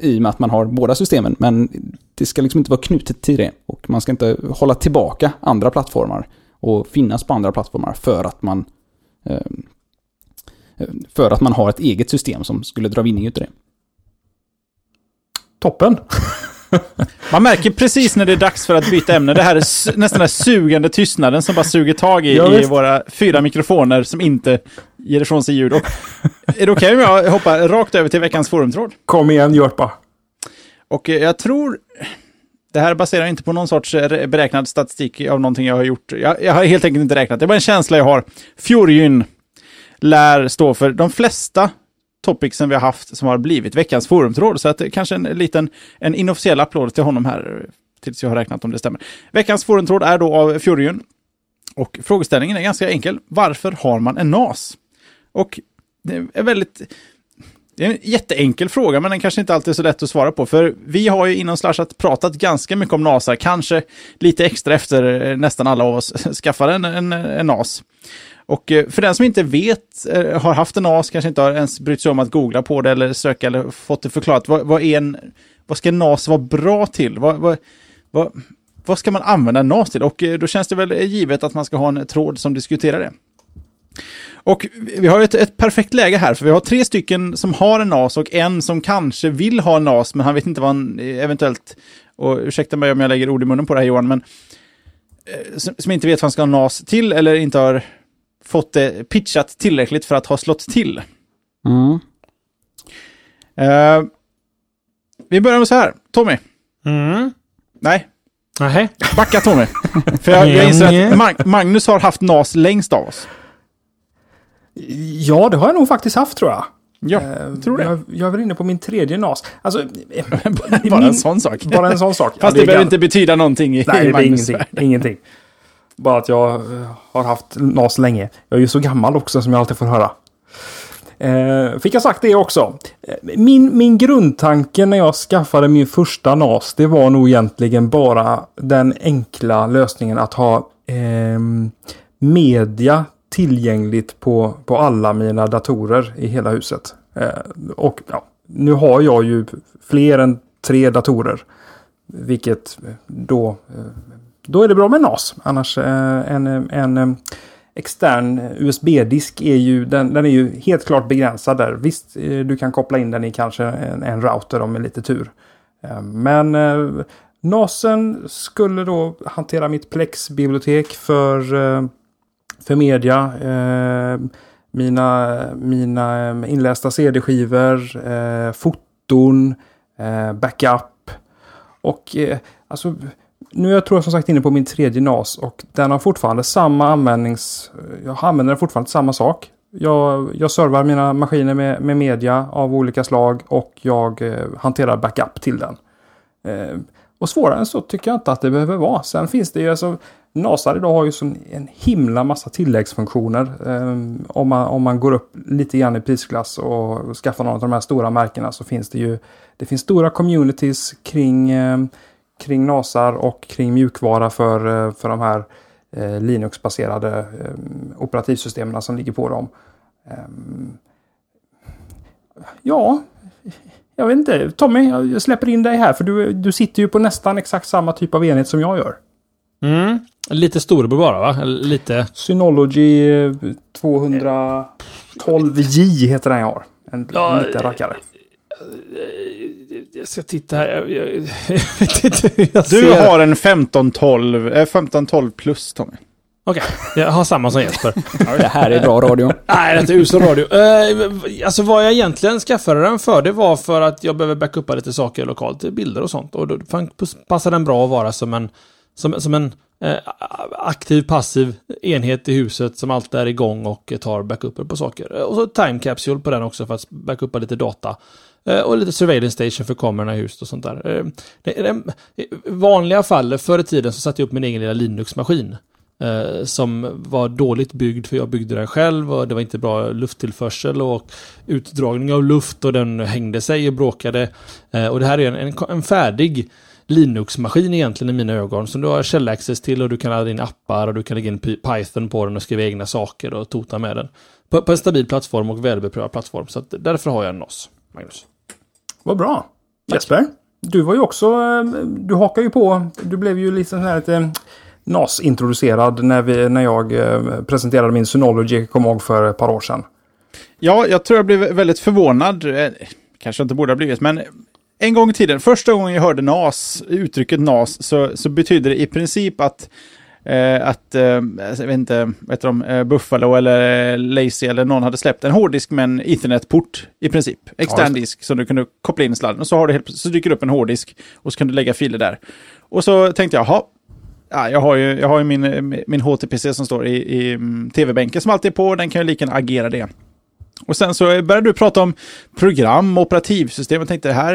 [SPEAKER 2] i och med att man har båda systemen. Men det ska liksom inte vara knutet till det. Och man ska inte hålla tillbaka andra plattformar och finnas på andra plattformar för att man eh, för att man har ett eget system som skulle dra vinning utav det.
[SPEAKER 1] Toppen!
[SPEAKER 4] Man märker precis när det är dags för att byta ämne. Det här är nästan den sugande tystnaden som bara suger tag i, i våra fyra mikrofoner som inte ger ifrån sig ljud. Och, är det okej om jag hoppar rakt över till veckans forumtråd?
[SPEAKER 1] Kom igen, Jörpa.
[SPEAKER 4] Och eh, jag tror... Det här baserar inte på någon sorts eh, beräknad statistik av någonting jag har gjort. Jag, jag har helt enkelt inte räknat. Det är bara en känsla jag har. Fjorgyn lär stå för de flesta topicsen vi har haft som har blivit veckans forumtråd. Så att det kanske en liten en inofficiell applåd till honom här eh, tills jag har räknat om det stämmer. Veckans forumtråd är då av Fjorgyn. Och frågeställningen är ganska enkel. Varför har man en NAS? Och det är väldigt... Det är en jätteenkel fråga, men den kanske inte alltid är så lätt att svara på. För vi har ju inom Slashat pratat ganska mycket om NASA, kanske lite extra efter eh, nästan alla av oss skaffade en, en, en NAS. Och eh, för den som inte vet, eh, har haft en NAS, kanske inte har ens brytt sig om att googla på det eller söka eller fått det förklarat. Vad, vad, är en, vad ska en NAS vara bra till? Vad, vad, vad, vad ska man använda NAS till? Och då känns det väl givet att man ska ha en tråd som diskuterar det. Och vi har ett, ett perfekt läge här, för vi har tre stycken som har en NAS och en som kanske vill ha en NAS, men han vet inte vad han eventuellt, och ursäkta mig om jag lägger ord i munnen på det här Johan, men eh, som, som inte vet vad han ska ha NAS till eller inte har fått det pitchat tillräckligt för att ha slått till.
[SPEAKER 2] Mm.
[SPEAKER 4] Eh, vi börjar med så här, Tommy.
[SPEAKER 3] Mm.
[SPEAKER 4] Nej,
[SPEAKER 3] Nej.
[SPEAKER 4] backa Tommy. för jag, jag inser att Mag- Magnus har haft NAS längst av oss.
[SPEAKER 1] Ja, det har jag nog faktiskt haft tror jag.
[SPEAKER 4] Ja,
[SPEAKER 1] Eh,
[SPEAKER 4] jag tror det.
[SPEAKER 1] Jag, jag är väl inne på min tredje NAS. Alltså, eh,
[SPEAKER 4] Bara
[SPEAKER 1] min-
[SPEAKER 4] en sån sak.
[SPEAKER 1] Bara en sån sak.
[SPEAKER 4] Fast
[SPEAKER 1] Ja,
[SPEAKER 4] det behöver
[SPEAKER 1] gan-
[SPEAKER 4] inte betyda någonting i,
[SPEAKER 1] Nej, det ingenting. ingenting. Bara att jag eh, har haft NAS länge. Jag är ju så gammal också som jag alltid får höra. Eh, fick jag sagt det också. Eh, Min, min grundtanke när jag skaffade min första NAS, det var nog egentligen bara den enkla lösningen att ha ehm, media tillgängligt på, på alla mina datorer i hela huset. Eh, och ja, nu har jag ju fler än tre datorer. Vilket eh, då, eh, då är det bra med NAS. Annars eh, en, en extern USB-disk är ju, den, den är ju helt klart begränsad där. Visst, du kan koppla in den i kanske en, en router om med lite tur. Men NASen skulle då hantera mitt Plex-bibliotek för, för media. eh, Mina, mina eh, inlästa CD-skivor, eh, foton, eh, backup. Och eh, alltså, nu är jag tror jag som sagt inne på min tredje NAS och den har fortfarande samma användnings... Jag använder den fortfarande till samma sak. Jag, jag servar mina maskiner med, med media av olika slag och jag eh, hanterar backup till den. Eh, och svårare än så tycker jag inte att det behöver vara. Sen finns det ju alltså... NASar idag har ju så en himla massa tilläggsfunktioner. Um, om, man, om man går upp lite grann i prisklass och skaffar någon av de här stora märkena så finns det ju... Det finns stora communities kring, um, kring NASar och kring mjukvara för, uh, för de här uh, Linux-baserade um, operativsystemen som ligger på dem. Ja, jag vet inte. Tommy, jag släpper in dig här för du, du sitter ju på nästan exakt samma typ av enhet som jag gör.
[SPEAKER 3] Mm. Lite storebror bara va? Lite.
[SPEAKER 1] Synology eh, 212J heter den jag har. En
[SPEAKER 3] Ja,
[SPEAKER 1] liten rackare.
[SPEAKER 3] Jag ska titta här. Jag, jag, jag
[SPEAKER 4] Du har en 1512, eh, 1512 plus Tommy.
[SPEAKER 3] Okej, jag har samma som Jesper.
[SPEAKER 2] Det här är bra radio.
[SPEAKER 3] Nej, det är inte usel radio. Eh, alltså vad jag egentligen skaffade den för, det var för att jag behöver backuppa lite saker lokalt, bilder och sånt. Och då fan- passar den bra att vara som en, som, som en eh, aktiv, passiv enhet i huset som alltid är igång och tar backuper på saker. Och så time capsule på den också för att backuppa lite data. Eh, Och lite surveillance station för kamerorna i huset och sånt där. Eh, I vanliga fall, förr i tiden, så satte jag upp min egen lilla Linux-maskin. Eh, som var dåligt byggd för jag byggde den själv och det var inte bra lufttillförsel och utdragning av luft och den hängde sig och bråkade. Eh, och det här är en, en, en färdig Linux-maskin egentligen i mina ögon som du har källaccess till och du kan ladda in appar och du kan lägga in Py- Python på den och skriva egna saker och tota med den. På, på en stabil plattform och välbeprövad plattform. Så att därför har jag en NOS, Magnus.
[SPEAKER 1] Vad bra. Jesper, du var ju också... eh, Du hakar ju på. Du blev ju lite sån här lite NAS-introducerad när, vi, när jag eh, presenterade min Synology, kom ihåg, för ett par år sedan.
[SPEAKER 4] Ja, jag tror jag blev väldigt förvånad. Eh, Kanske inte borde ha blivit, men en gång i tiden, första gången jag hörde NAS, uttrycket NAS, så, så betyder det i princip att eh, att, eh, jag vet inte, vad heter de, eh, Buffalo eller Lazy eller någon hade släppt en hårddisk med en Ethernet-port i princip. Extern disk som du kunde koppla in i sladden. Och så, har du helt, så dyker det upp en hårddisk och så kan du lägga filer där. Och så tänkte jag, jaha, ja, jag har ju, jag har ju min, min HTPC som står i, i mm, tv-bänken som alltid är på, den kan ju lika gärna agera det. Och sen så började du prata om program, operativsystem och tänkte det här,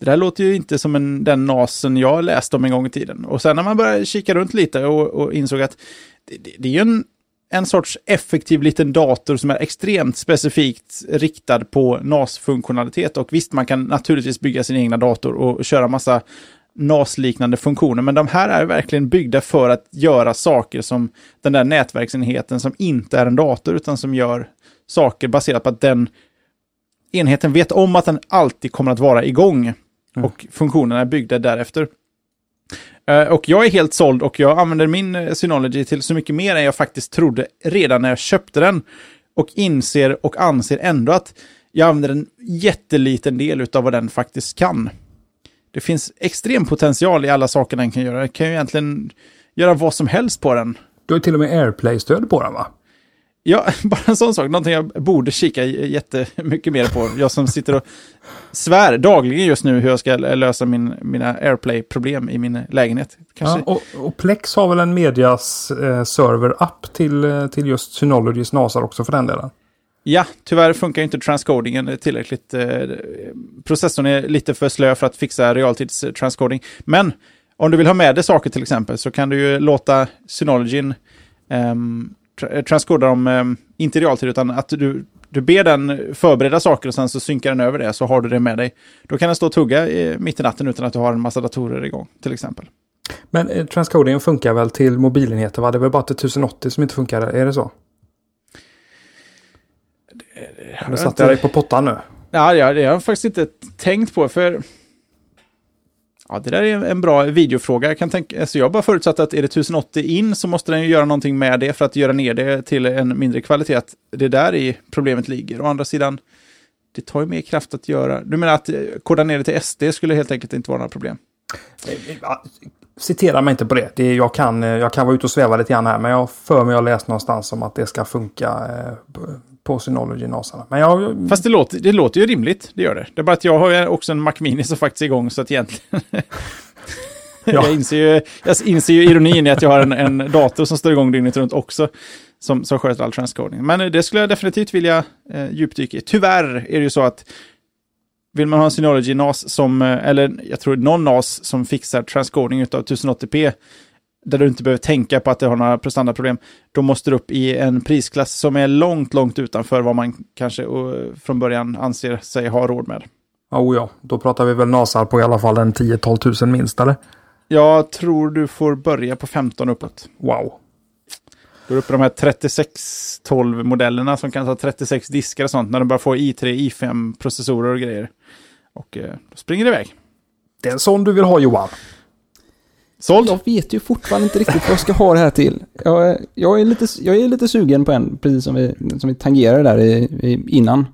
[SPEAKER 4] det där låter ju inte som en, den NASen jag läste om en gång i tiden. Och sen när man började kika runt lite och, och insåg att det, det, det är ju en, en sorts effektiv liten dator som är extremt specifikt riktad på NAS-funktionalitet. Och visst, man kan naturligtvis bygga sin egna dator och köra massa NAS-liknande funktioner, men de här är verkligen byggda för att göra saker som den där nätverksenheten som inte är en dator, utan som gör saker baserat på att den enheten vet om att den alltid kommer att vara igång.
[SPEAKER 1] Mm.
[SPEAKER 4] Och funktionerna är byggda därefter. Eh, och jag är helt såld och jag använder min eh, Synology till så mycket mer än jag faktiskt trodde redan när jag köpte den. Och inser och anser ändå att jag använder en jätteliten del av vad den faktiskt kan. Det finns extrem potential i alla saker den kan göra. Den kan ju egentligen göra vad som helst på den.
[SPEAKER 1] Du har till och med AirPlay-stöd på den va?
[SPEAKER 4] Ja, bara en sån sak. Någonting jag borde kika jättemycket mer på. Jag som sitter och svär dagligen just nu hur jag ska lösa min, mina AirPlay-problem i min lägenhet.
[SPEAKER 1] Kanske... Ja, och, och, Plex har väl en Medias eh, server-app till, eh, till just Synologys NASAR också för den delen?
[SPEAKER 4] Ja, tyvärr funkar inte transcodingen tillräckligt. Eh, processorn är lite för slö för att fixa realtidstranscoding. Men om du vill ha med dig saker till exempel så kan du ju låta Synologyn ehm, um, eh, transkoda dem, um, inte i realtid, utan att du, du ber den förbereda saker och sen så synkar den över det så har du det med dig. Då kan den stå och tugga i, mitt i natten utan att du har en massa datorer igång till exempel.
[SPEAKER 1] Men eh, transcodingen funkar väl till mobilenheter va? Det är väl bara till 1080 som inte funkar, är det så? Nu satte jag dig på pottan nu.
[SPEAKER 4] Ja, det har jag faktiskt inte tänkt på. För Ja, det där är en bra videofråga. Jag, kan tänka, alltså jag bara förutsatt att är det 1080 in så måste den ju göra någonting med det för att göra ner det till en mindre kvalitet. Det är där i problemet ligger. Å andra sidan, det tar ju mer kraft att göra. Du menar att eh, koda ner det till SD skulle helt enkelt inte vara några problem?
[SPEAKER 1] Citera mig inte på det. det jag, kan, eh, jag kan vara ute och sväva lite grann här, men jag för mig att läst någonstans om att det ska funka på Synology-nasarna. Men jag...
[SPEAKER 4] Fast det låter, det låter ju rimligt, det gör det. Det är bara att jag har också en Mac Mini som faktiskt är igång, så att egentligen... Ja. jag, inser ju, jag inser ju ironin i att jag har en, en dator som står igång dygnet runt också, som, som sköter all transcoding. Men det skulle jag definitivt vilja eh, djupdyka i. Tyvärr är det ju så att vill man ha en Synology NAS som, eh, eller jag tror någon NAS som fixar transcoding av 1080p, där du inte behöver tänka på att det har några prestandaproblem, då måste du upp i en prisklass som är långt, långt utanför vad man kanske uh, från början anser sig ha råd med.
[SPEAKER 1] Oh ja, då pratar vi väl NASAR på i alla fall en 10-12 tusen minst, eller?
[SPEAKER 4] Jag tror du får börja på 15 uppåt.
[SPEAKER 1] Wow.
[SPEAKER 4] Då är uppe de här 3612-modellerna som kan ta 36 diskar och sånt, när de bara får i3, i5-processorer och grejer. Och uh, då springer det iväg.
[SPEAKER 1] Det är en sån du vill ha Johan.
[SPEAKER 2] Såld? Jag vet ju fortfarande inte riktigt vad jag ska ha det här till. Jag, jag, är, lite, jag är lite sugen på en, precis som vi, som vi tangerade där i, i, innan.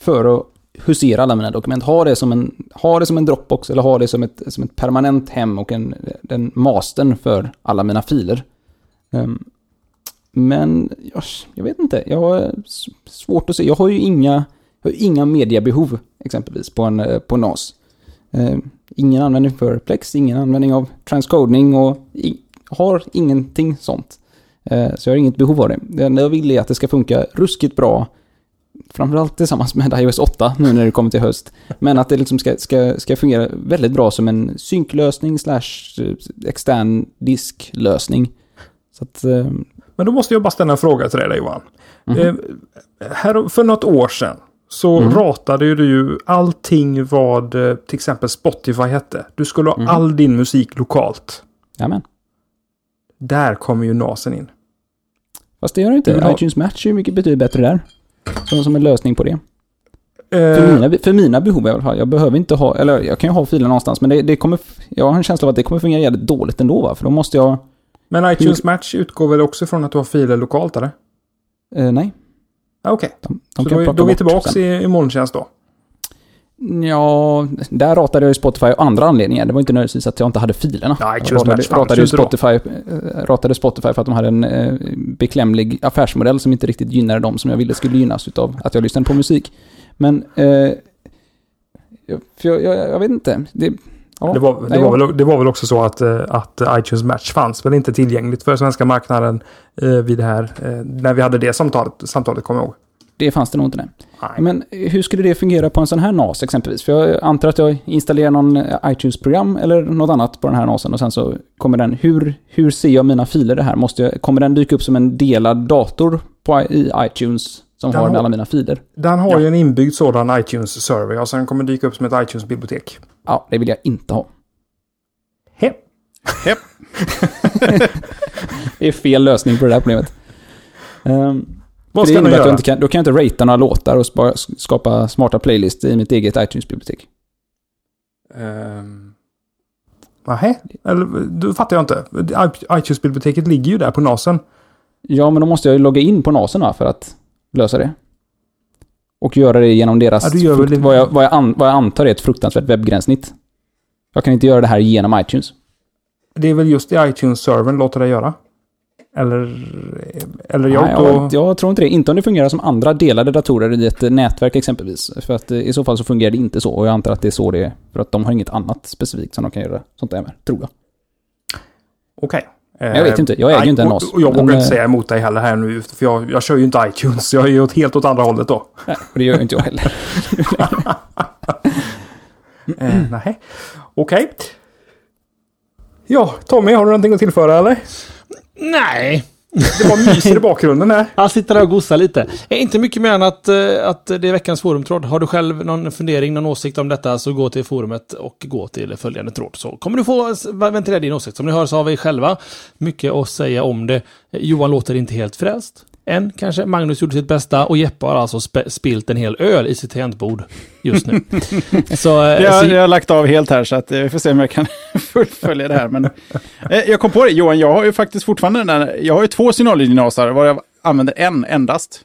[SPEAKER 2] För att husera alla mina dokument. Ha det som en, ha det som en Dropbox eller ha det som ett, som ett permanent hem och en, den mastern för alla mina filer. Um, men jag, jag, vet inte, jag har svårt att se. Jag har ju inga, jag har inga mediebehov exempelvis på en eh, på NAS. Uh, ingen användning för Plex, ingen användning av transcoding och i, har ingenting sånt. Eh, så jag har inget behov av det. Det enda jag vill är att det ska funka ruskigt bra, framförallt tillsammans med iOS 8 nu när det kommer till höst. Men att det liksom ska, ska, ska fungera väldigt bra som en synklösning slash eh, extern disklösning. Så att, eh,
[SPEAKER 1] Men då måste jag bara ställa en fråga till dig Johan. Mm -hmm. eh, här, för något år sedan så mm. ratade du ju allting vad eh, till exempel Spotify hette. Du skulle ha mm. all din musik lokalt.
[SPEAKER 2] Jajamän.
[SPEAKER 1] Där kommer ju NASen in.
[SPEAKER 2] Fast det gör det inte. Ha... iTunes Match är mycket betydligt bättre där. Som, som en lösning på det. Uh... För, mina, för mina behov i alla fall. Jag behöver inte ha, eller jag kan ju ha filer någonstans, men det, det kommer, jag har en känsla av att det kommer fungera jävligt dåligt ändå va? För då måste jag...
[SPEAKER 1] Men iTunes Match utgår väl också från att du har filer lokalt eller?
[SPEAKER 2] Uh, nej.
[SPEAKER 1] Okej, okay. så då, då är vi tillbaka i, i molntjänst då?
[SPEAKER 2] Ja, där ratade jag ju Spotify av andra anledningar. Det var inte nödvändigtvis att jag inte hade filerna.
[SPEAKER 1] Ja,
[SPEAKER 2] jag ratade, ratade, Spotify, eh, ratade Spotify för att de hade en eh, beklämlig affärsmodell som inte riktigt gynnade dem som jag ville skulle gynnas utav att jag lyssnade på musik. Men, eh, för jag, jag, jag vet inte. Det,
[SPEAKER 1] Ja, det, var, det, var väl, det var väl också så att, eh, att iTunes Match fanns väl inte tillgängligt för svenska marknaden eh, vid det här, eh, när vi hade det samtalet, samtalet kommer jag ihåg.
[SPEAKER 2] Det fanns det nog inte nej. nej. Men hur skulle det fungera på en sån här NAS exempelvis? För jag antar att jag installerar någon iTunes-program eller något annat på den här NASen och sen så kommer den, hur, hur ser jag mina filer det här? Måste jag, kommer den dyka upp som en delad dator på, i iTunes som den har, alla mina filer?
[SPEAKER 1] Den har ja. ju en inbyggd sådan iTunes-server, och sen kommer dyka upp som ett iTunes-bibliotek.
[SPEAKER 2] Ja, det vill jag inte ha.
[SPEAKER 1] Hepp.
[SPEAKER 4] Hepp.
[SPEAKER 2] det är fel lösning på det här problemet. Um,
[SPEAKER 1] Vad ska man göra?
[SPEAKER 2] Kan, då kan jag inte ratea några låtar och spa, skapa smarta playlists i mitt eget iTunes-bibliotek.
[SPEAKER 1] Um, Nej, eller då fattar jag inte. iTunes-biblioteket ligger ju där på NASen.
[SPEAKER 2] Ja, men då måste jag ju logga in på NASen va, för att lösa det. Och göra det genom deras...
[SPEAKER 1] Ja,
[SPEAKER 2] frukt- vad, jag, vad, jag an, vad jag antar är ett fruktansvärt webbgränssnitt. Jag kan inte göra det här genom iTunes.
[SPEAKER 1] Det är väl just i iTunes-servern låter det göra? Eller... Eller jag
[SPEAKER 2] Nej,
[SPEAKER 1] då...
[SPEAKER 2] jag, jag tror inte det. Inte om det fungerar som andra delade datorer i ett nätverk exempelvis. För att eh, i så fall så fungerar det inte så. Och jag antar att det är så det är. För att de har inget annat specifikt som de kan göra sånt där med, tror jag.
[SPEAKER 1] Okej.
[SPEAKER 2] Jag vet inte. Jag äger ju inte en NAS.
[SPEAKER 1] och jag
[SPEAKER 2] Men,
[SPEAKER 1] vågar inte
[SPEAKER 2] eh,
[SPEAKER 1] säga emot dig heller här nu. För jag, jag kör ju inte iTunes. Jag är ju helt åt andra hållet då.
[SPEAKER 2] Nej, och det gör ju inte jag heller.
[SPEAKER 1] Eh, nej. Okej. Ja, Tommy, har du någonting att tillföra eller?
[SPEAKER 3] Nej.
[SPEAKER 1] Det var myser i bakgrunden där.
[SPEAKER 3] Han sitter där och gosar lite. Eh, inte mycket mer än att, eh, att det är veckans forumtråd. Har du själv någon fundering, någon åsikt om detta så gå till forumet och gå till följande tråd. Så kommer du få ventilera din åsikt. Som ni hör så har vi själva mycket att säga om det. Eh, Johan låter inte helt frälst. Än kanske. Magnus gjorde sitt bästa och Jeppe har alltså spe- spilt en hel öl i sitt tangentbord just nu. så, eh,
[SPEAKER 4] Jag,
[SPEAKER 3] så
[SPEAKER 4] jag har lagt av helt här så att eh, vi får se om jag kan fullfölja det här. Men, eh, jag kom på det, Johan, jag har ju faktiskt fortfarande den där, jag har ju två Synology-nasar var jag använder en endast.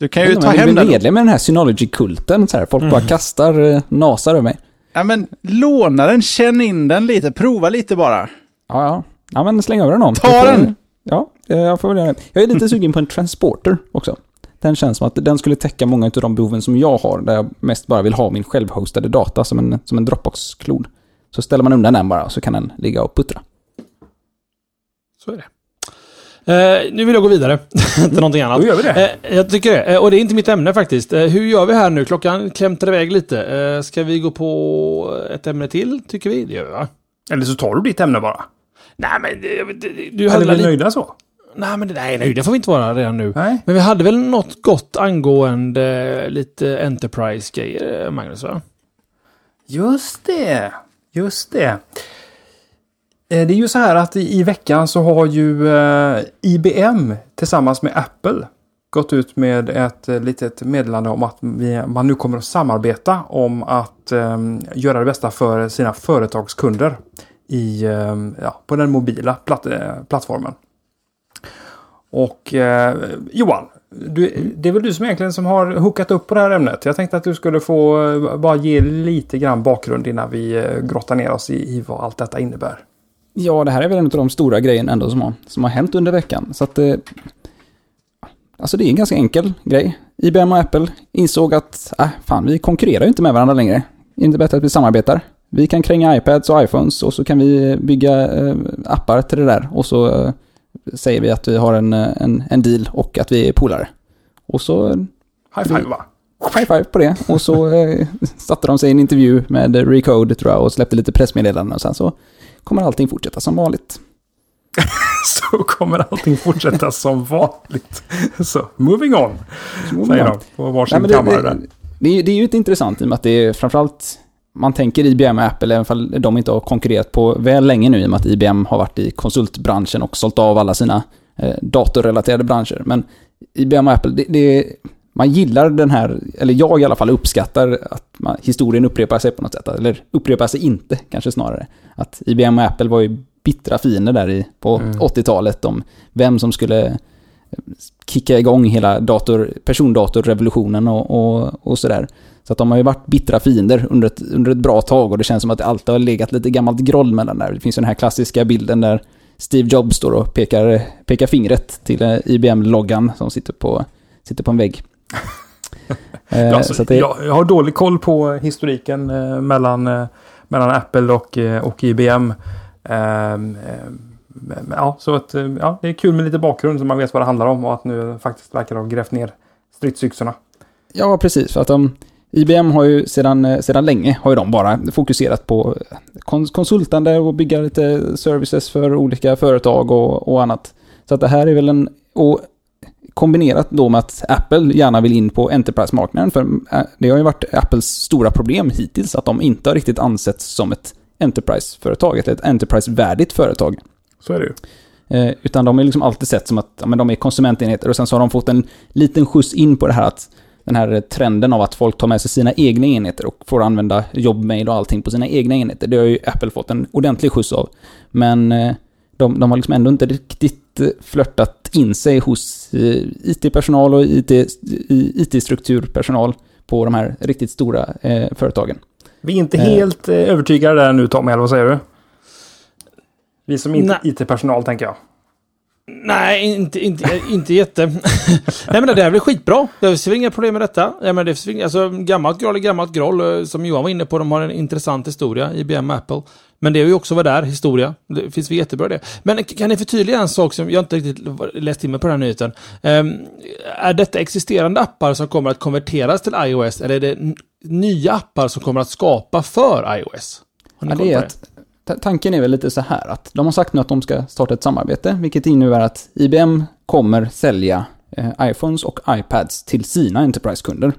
[SPEAKER 4] Du kan ju ta
[SPEAKER 2] jag är
[SPEAKER 4] hem den.
[SPEAKER 2] medlem i den här Synology-kulten. Så här. Folk bara kastar eh, nasar över mig.
[SPEAKER 4] Ja, men låna den, känn in den lite, prova lite bara.
[SPEAKER 2] Ja, ja. Ja, men släng över den om.
[SPEAKER 4] Ta
[SPEAKER 2] Jag
[SPEAKER 4] den!
[SPEAKER 2] Ja, jag får väl göra det. Jag är lite sugen på en transporter också. Den känns som att den skulle täcka många av de behoven som jag har, där jag mest bara vill ha min självhostade data som en, som en Dropbox-klon. Så ställer man undan den bara, så kan den ligga och puttra.
[SPEAKER 3] så är det. Eh, nu vill jag gå vidare till någonting annat.
[SPEAKER 1] Då gör vi det.
[SPEAKER 3] Eh, jag tycker det. Eh, och det är inte mitt ämne faktiskt. Eh, hur gör vi här nu? Klockan klämtar iväg lite. Eh, ska vi gå på ett ämne till? Tycker vi. Det gör vi va?
[SPEAKER 1] Eller så tar du ditt ämne bara.
[SPEAKER 3] Nej men det, det, du
[SPEAKER 1] Eller är vi nöjda så?
[SPEAKER 3] Nej men det, nej, nej, det får vi inte vara redan nu.
[SPEAKER 1] Nej.
[SPEAKER 3] Men vi hade väl något gott angående lite Enterprise-grejer, Magnus va?
[SPEAKER 1] Just det. Just det. Eh, Det är ju så här att i veckan så har ju eh, IBM tillsammans med Apple gått ut med ett eh, litet meddelande om att man nu kommer att samarbeta om att göra det bästa för sina företagskunder i, ja, på den mobila platt, plattformen. Och eh, Johan, du, det är väl du som egentligen som har hookat upp på det här ämnet. Jag tänkte att du skulle få eh, bara ge lite grann bakgrund innan vi eh, grottar ner oss i, i vad allt detta innebär.
[SPEAKER 2] Ja, det här är väl en av de stora grejerna ändå som har, som har hänt under veckan. Så att... Eh, alltså det är en ganska enkel grej. IBM och Apple insåg att, äh, fan, vi konkurrerar ju inte med varandra längre. Är det inte bättre att vi samarbetar? Vi kan kränga iPads och iPhones och så kan vi bygga eh, appar till det där. Och så eh, säger vi att vi har en, en, en deal och att vi är polare. Och så eh,
[SPEAKER 1] High five va?
[SPEAKER 2] high five på det. Och så eh, satte de sig i en intervju med Recode tror jag och släppte lite pressmeddelanden och sen så kommer allting fortsätta som vanligt.
[SPEAKER 1] Så kommer allting fortsätta som vanligt. Så, moving on. Säger de på varsin
[SPEAKER 2] Nej, det,
[SPEAKER 1] kammare
[SPEAKER 2] det, det, är, ju- det är ju inte intressant i och med att det är framförallt man tänker IBM och Apple, även om de inte har konkurrerat på väl länge nu i och med att IBM har varit i konsultbranschen och sålt av alla sina eh, datorrelaterade branscher. Men IBM och Apple, det, det, man gillar den här, eller jag i alla fall uppskattar att man, historien upprepar sig på något sätt. Eller upprepar sig inte, kanske snarare. Att IBM och Apple var ju bittra fiender där i, på
[SPEAKER 1] Mm.
[SPEAKER 2] 80-talet om vem som skulle kicka igång hela dator, persondatorrevolutionen och, och, och sådär. Så att de har ju varit bittra fiender under ett, under ett bra tag och det känns som att det alltid har legat lite gammalt groll mellan där. Det finns ju den här klassiska bilden där Steve Jobs står och pekar, pekar fingret till eh, IBM-loggan som sitter på, sitter på en vägg. Eh,
[SPEAKER 1] Ja, alltså,
[SPEAKER 2] så att det,
[SPEAKER 1] jag, jag har dålig koll på historiken eh, mellan, eh, mellan Apple och, eh, och IBM. Ehm, ehm, ja, så att, eh, ja, det är kul med lite bakgrund så man vet vad det handlar om och att nu faktiskt verkar ha grävt ner stridsyxorna.
[SPEAKER 2] Ja, precis. För att de, IBM har ju sedan, eh, sedan länge har ju de bara fokuserat på kons konsultande och bygga lite services för olika företag och, och annat. Så att det här är väl en... Och kombinerat då med att Apple gärna vill in på Enterprise-marknaden. För eh, det har ju varit Apples stora problem hittills att de inte har riktigt ansetts som ett Enterprise-företag, ett ett Enterprise-värdigt företag.
[SPEAKER 1] Så är det ju.
[SPEAKER 2] Eh, utan de är liksom alltid sett som att ja, men de är konsumentenheter och sen så har de fått en liten skjuts in på det här att den här trenden av att folk tar med sig sina egna enheter och får använda jobbmail och allting på sina egna enheter. Det har ju Apple fått en ordentlig skjuts av. Men eh, de, de har liksom ändå inte riktigt eh, flörtat in sig hos eh, IT-personal och IT, IT-strukturpersonal på de här riktigt stora eh, företagen.
[SPEAKER 1] Vi är inte helt eh, övertygade där nu Tom, eller vad säger du? Vi som inte IT-personal tänker jag.
[SPEAKER 3] Nej, inte, inte, inte jätte. Nej men det är väl skitbra. Det finns inga problem med detta. Ja, men det finns, alltså, gammalt groll är gammalt groll. Som Johan var inne på, de har en intressant historia, IBM och Apple. Men det är ju också vad det är, historia. Det finns väl jättebra det. Men kan ni förtydliga en sak som jag inte riktigt läst in mig på den här nyheten. Um, är detta existerande appar som kommer att konverteras till iOS eller är det nya appar som kommer att skapa för iOS?
[SPEAKER 2] Har ni ja, det är att tanken är väl lite så här att de har sagt nu att de ska starta ett samarbete, vilket innebär att IBM kommer sälja eh, iPhones och iPads till sina Enterprise-kunder.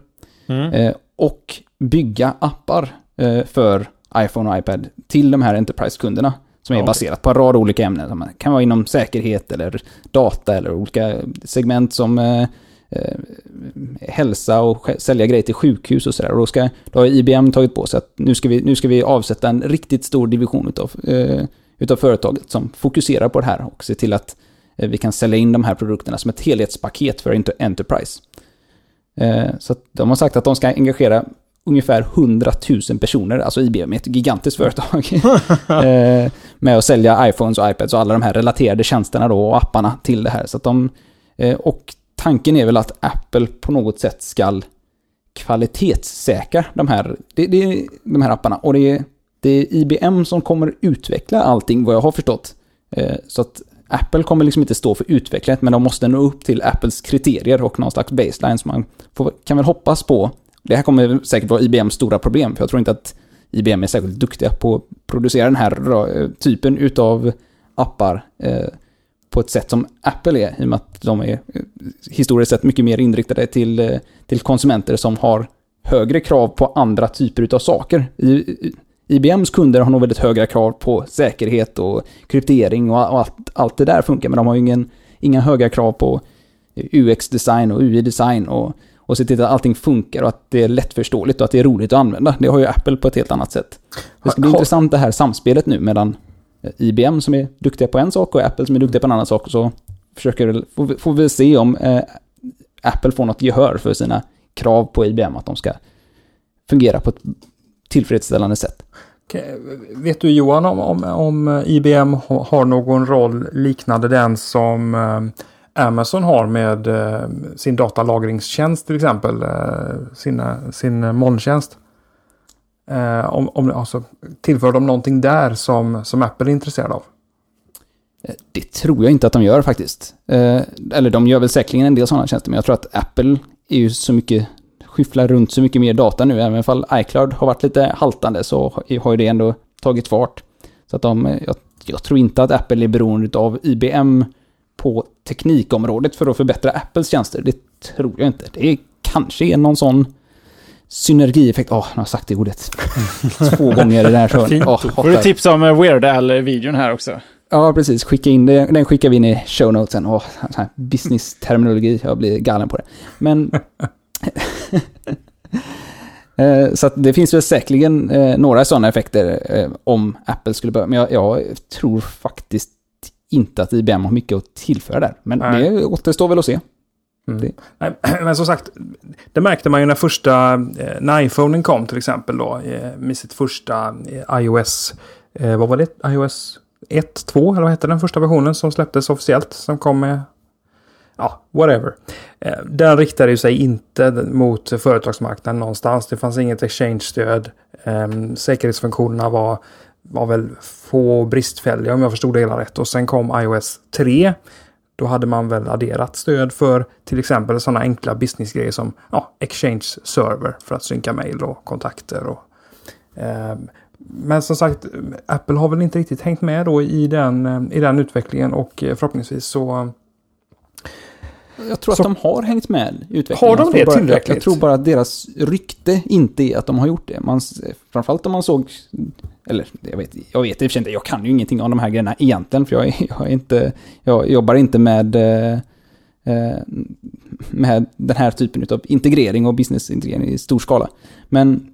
[SPEAKER 2] Mm. Eh, och bygga appar eh, för iPhone och iPad till de här Enterprise-kunderna. Som är okay. baserat på en rad olika ämnen. Det kan vara inom säkerhet eller data eller olika segment som eh, hälsa och sälja grejer till sjukhus och sådär. Och då, ska, då har IBM tagit på sig att nu ska vi, nu ska vi avsätta en riktigt stor division utav, eh, utav företaget som fokuserar på det här och ser till att eh, vi kan sälja in de här produkterna som ett helhetspaket för Enterprise. Eh, så de har sagt att de ska engagera ungefär 100 000 personer, alltså IBM är ett gigantiskt företag, eh, med att sälja iPhones och iPads och alla de här relaterade tjänsterna då och apparna till det här. Så att de, eh, och tanken är väl att Apple på något sätt ska kvalitetssäkra de här, det, det, de här apparna. Och det är, det är IBM som kommer utveckla allting, vad jag har förstått. Eh, så att Apple kommer liksom inte stå för utvecklandet, men de måste nå upp till Apples kriterier och någon slags baseline som man får, kan väl hoppas på. Det här kommer säkert vara IBMs stora problem, för jag tror inte att IBM är särskilt duktiga på att producera den här eh, typen utav appar. Eh, på ett sätt som Apple är, i och med att de är eh, historiskt sett mycket mer inriktade till, eh, till konsumenter som har högre krav på andra typer av saker. IBMs kunder har nog väldigt höga krav på säkerhet och kryptering och allt, allt det där funkar, men de har ju ingen, inga höga krav på UX-design och UI-design och, och se till att allting funkar och att det är lättförståeligt och att det är roligt att använda. Det har ju Apple på ett helt annat sätt. Det ska bli ha, intressant det här samspelet nu mellan Eh, IBM som är duktiga på en sak och Apple som är duktiga på en annan sak. Så försöker, får, får vi se om eh, Apple får något gehör för sina krav på IBM att de ska fungera på ett tillfredsställande sätt.
[SPEAKER 1] Vet du Johan om, om, om eh, IBM har någon roll liknande den som eh, Amazon har med eh, sin datalagringstjänst till exempel, eh, sina, sin molntjänst? Eh, om, om, alltså, tillför de någonting där som, som Apple är intresserad av?
[SPEAKER 2] Eh, det tror jag inte att de gör faktiskt. Eh, eller de gör väl säkerligen en del sådana tjänster, men jag tror att Apple är ju så mycket, skyfflar runt så mycket mer data nu. Även om iCloud har varit lite haltande så har ju det ändå tagit fart. Så att de, eh, jag, jag tror inte att Apple är beroende av IBM på teknikområdet för att förbättra Apples tjänster. Det tror jag inte. Det är kanske är någon sån synergieffekt. Åh, oh, nu har jag sagt det ordet. Två gånger i den här showen.
[SPEAKER 4] Oh, Får du tips om eh, Weird Al-videon här också?
[SPEAKER 2] Ja, precis. Skicka in det. Den skickar vi in i show notesen. Oh, business-terminologi. Jag blir galen på det. Men... Eh, så att det finns väl säkerligen eh, några sådana effekter om Apple skulle börja. Men jag, jag, tror faktiskt inte att IBM har mycket att tillföra där. Men Nej. det återstår väl att se.
[SPEAKER 1] Mm. Men som sagt, det märkte man ju när första, eh, när iPhonen kom till exempel då, eh, med sitt första eh, iOS, eh, vad var det? iOS 1, 2 eller vad hette den första versionen som släpptes officiellt, som kom med, ja, whatever. Eh, den riktade ju sig inte mot företagsmarknaden någonstans. Det fanns inget exchange-stöd. Ehm, säkerhetsfunktionerna var, var väl få bristfälliga om jag förstod det hela rätt. Och sen kom iOS 3 då hade man väl adderat stöd för till exempel sådana enkla businessgrejer som ja, Exchange Server för att synka mail och kontakter. Och, eh, men som sagt, Apple har väl inte riktigt hängt med då i den, i den utvecklingen och förhoppningsvis så
[SPEAKER 2] jag tror så, att de har hängt med i utvecklingen.
[SPEAKER 1] Har de det tillräckligt?
[SPEAKER 2] Jag tror bara att deras rykte inte är att de har gjort det. Man, framförallt om man såg eller jag vet, jag vet i och för sig inte, jag kan ju ingenting om de här grejerna egentligen, för jag, är, jag är inte, jag jobbar inte med, eh, eh, med den här typen av integrering och businessintegrering i stor skala. Men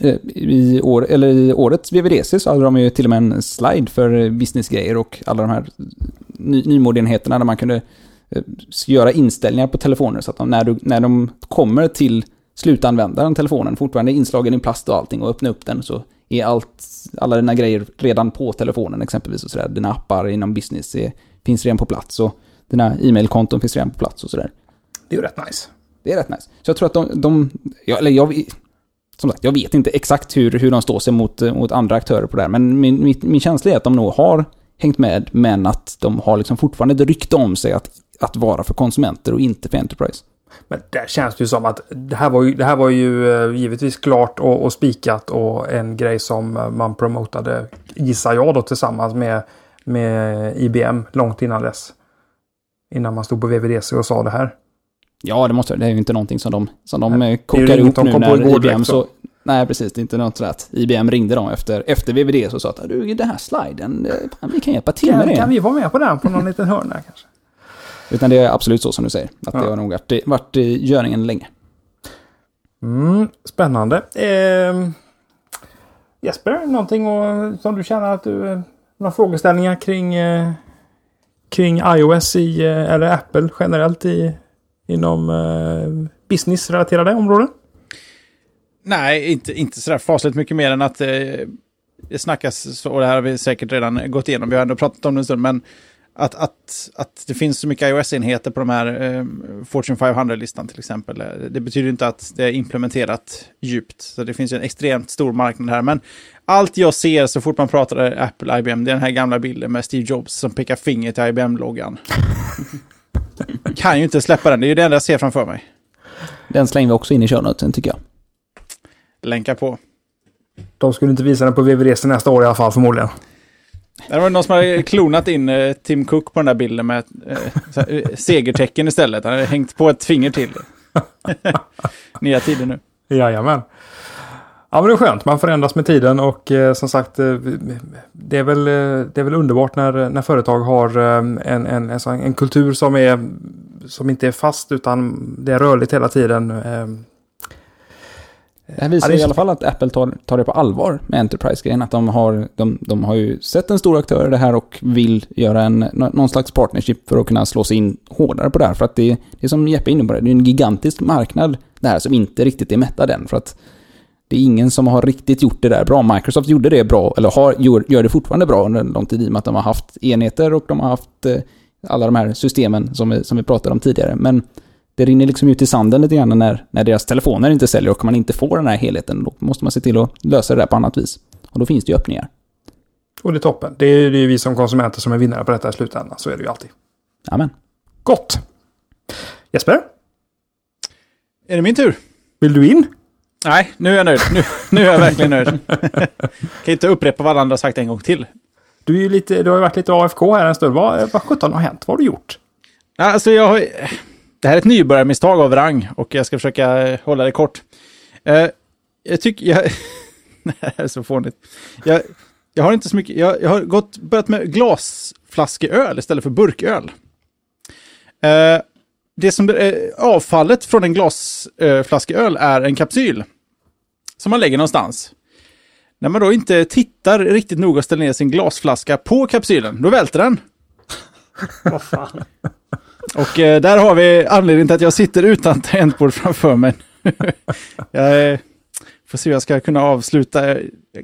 [SPEAKER 2] eh, i, år, eller i årets VVDC så hade de ju till och med en slide för businessgrejer och alla de här ny, nymodernigheten där man kunde göra inställningar på telefoner så att de, när, du, när de kommer till slutanvändaren, telefonen, fortfarande inslagen i plast och allting och öppna upp den så är allt, alla dina grejer redan på telefonen exempelvis och sådär. Dina appar inom business är, finns redan på plats och dina e-mailkonton finns redan på plats och sådär.
[SPEAKER 1] Det är ju rätt nice.
[SPEAKER 2] Det är rätt nice. Så jag tror att de, de ja, eller jag, som sagt, jag vet inte exakt hur, hur de står sig mot, mot andra aktörer på det här, men min, min, min känsla är att de nog har hängt med, men att de har liksom fortfarande ett rykte om sig att, att vara för konsumenter och inte för Enterprise.
[SPEAKER 1] Men där känns det ju som att det här var ju, det här var ju eh, givetvis klart och, och spikat och en grej som eh, man promotade, gissar jag då, tillsammans med, med IBM långt innan dess. Innan man stod på VVDC och sa det här.
[SPEAKER 2] Ja, det måste det är ju inte någonting som de, som de
[SPEAKER 1] Nej,
[SPEAKER 2] eh, kokar
[SPEAKER 1] det
[SPEAKER 2] ihop nu när IBM
[SPEAKER 1] direkt,
[SPEAKER 2] så... Nej, precis. Det är inte något sådär att IBM ringde dem efter, efter VVD och sa att du, den här sliden, vi kan hjälpa till med
[SPEAKER 1] Kan,
[SPEAKER 2] det.
[SPEAKER 1] kan vi vara med på den på någon liten hörna kanske?
[SPEAKER 2] Utan det är absolut så som du säger. Att
[SPEAKER 1] Ja.
[SPEAKER 2] det har nog varit, varit i görningen länge.
[SPEAKER 1] Mm, spännande. Eh, Jesper, någonting och, som du känner att du... eh, Några frågeställningar kring, eh, kring iOS i, eh, eller Apple generellt i, inom eh, businessrelaterade områden?
[SPEAKER 4] Nej, inte, inte sådär fasligt mycket mer än att eh, det snackas, så- och det här har vi säkert redan gått igenom, vi har ändå pratat om det en stund, men att, att, att det finns så mycket iOS-enheter på de här eh, Fortune 500-listan till exempel. eh, Det betyder inte att det är implementerat djupt. Så det finns ju en extremt stor marknad här. Men allt jag ser så fort man pratar Apple, IBM, det är den här gamla bilden med Steve Jobs som pekar finger till IBM-loggan. kan ju inte släppa den, det är ju det enda jag ser framför mig.
[SPEAKER 2] Den slänger vi också in i shownotesen tycker jag.
[SPEAKER 4] Länka på.
[SPEAKER 1] De skulle inte visa den på VVDC nästa år i alla fall förmodligen.
[SPEAKER 4] Det var någon som hade klonat in eh, Tim Cook på den där bilden med eh, eh, segertecken istället. Han hade hängt på ett finger till. Nya tider nu.
[SPEAKER 1] Jajamän. Ja men det är skönt, man förändras med tiden och eh, som sagt eh, det, är väl, eh, det är väl underbart när, när företag har en, en, en, en kultur som, är, som inte är fast utan det är rörligt hela tiden.
[SPEAKER 2] Det här visar
[SPEAKER 1] Ja, det är
[SPEAKER 2] i alla fall att Apple tar, tar det på allvar med Enterprise-grejen. Att de har, de, de har ju sett en stor aktör i det här och vill göra en, nå- någon slags partnership för att kunna slå sig in hårdare på det här. För att det, det är som Jeppe inne på, det, är en gigantisk marknad det här som inte riktigt är mättad än. För att det är ingen som har riktigt gjort det där bra. Microsoft gjorde det bra, eller har, gör, gör det fortfarande bra under en lång tid i och med att de har haft enheter och de har haft eh, alla de här systemen som vi, som vi pratade om tidigare. Men det rinner liksom ut i sanden lite grann när, när deras telefoner inte säljer och man inte får den här helheten. Då måste man se till att lösa det där på annat vis. Och då finns det ju öppningar.
[SPEAKER 1] och det är toppen. Det är ju vi som konsumenter som är vinnare på detta i slutändan. Så är det ju alltid.
[SPEAKER 2] Amen.
[SPEAKER 1] Gott! Jesper,
[SPEAKER 4] Är det min tur?
[SPEAKER 1] vill du in?
[SPEAKER 4] Nej, nu är jag nöjd. Nu, nu är jag verkligen nöjd. kan inte upprepa vad andra har sagt en gång till.
[SPEAKER 1] Du, är ju lite, du har ju varit lite AFK här en stund. Vad, vad sjutton har hänt? Vad har du gjort?
[SPEAKER 4] Ja, Alltså jag har... Det här är ett nybörjarmisstag av rang och jag ska försöka eh, hålla det kort. Uh, jag tycker... Jag, det här är så fånigt. Jag, jag har inte så mycket... Jag, jag har gått, börjat med glasflaskeöl istället för burköl. Uh, det som är avfallet från en glasflaskeöl är en kapsyl. Som man lägger någonstans. När man då inte tittar riktigt noga och ställer ner sin glasflaska på kapsylen, då välter den.
[SPEAKER 3] Vad fan.
[SPEAKER 4] Och eh, där har vi anledningen till att jag sitter utan tangentbord framför mig. jag eh, får se hur jag ska kunna avsluta. Jag,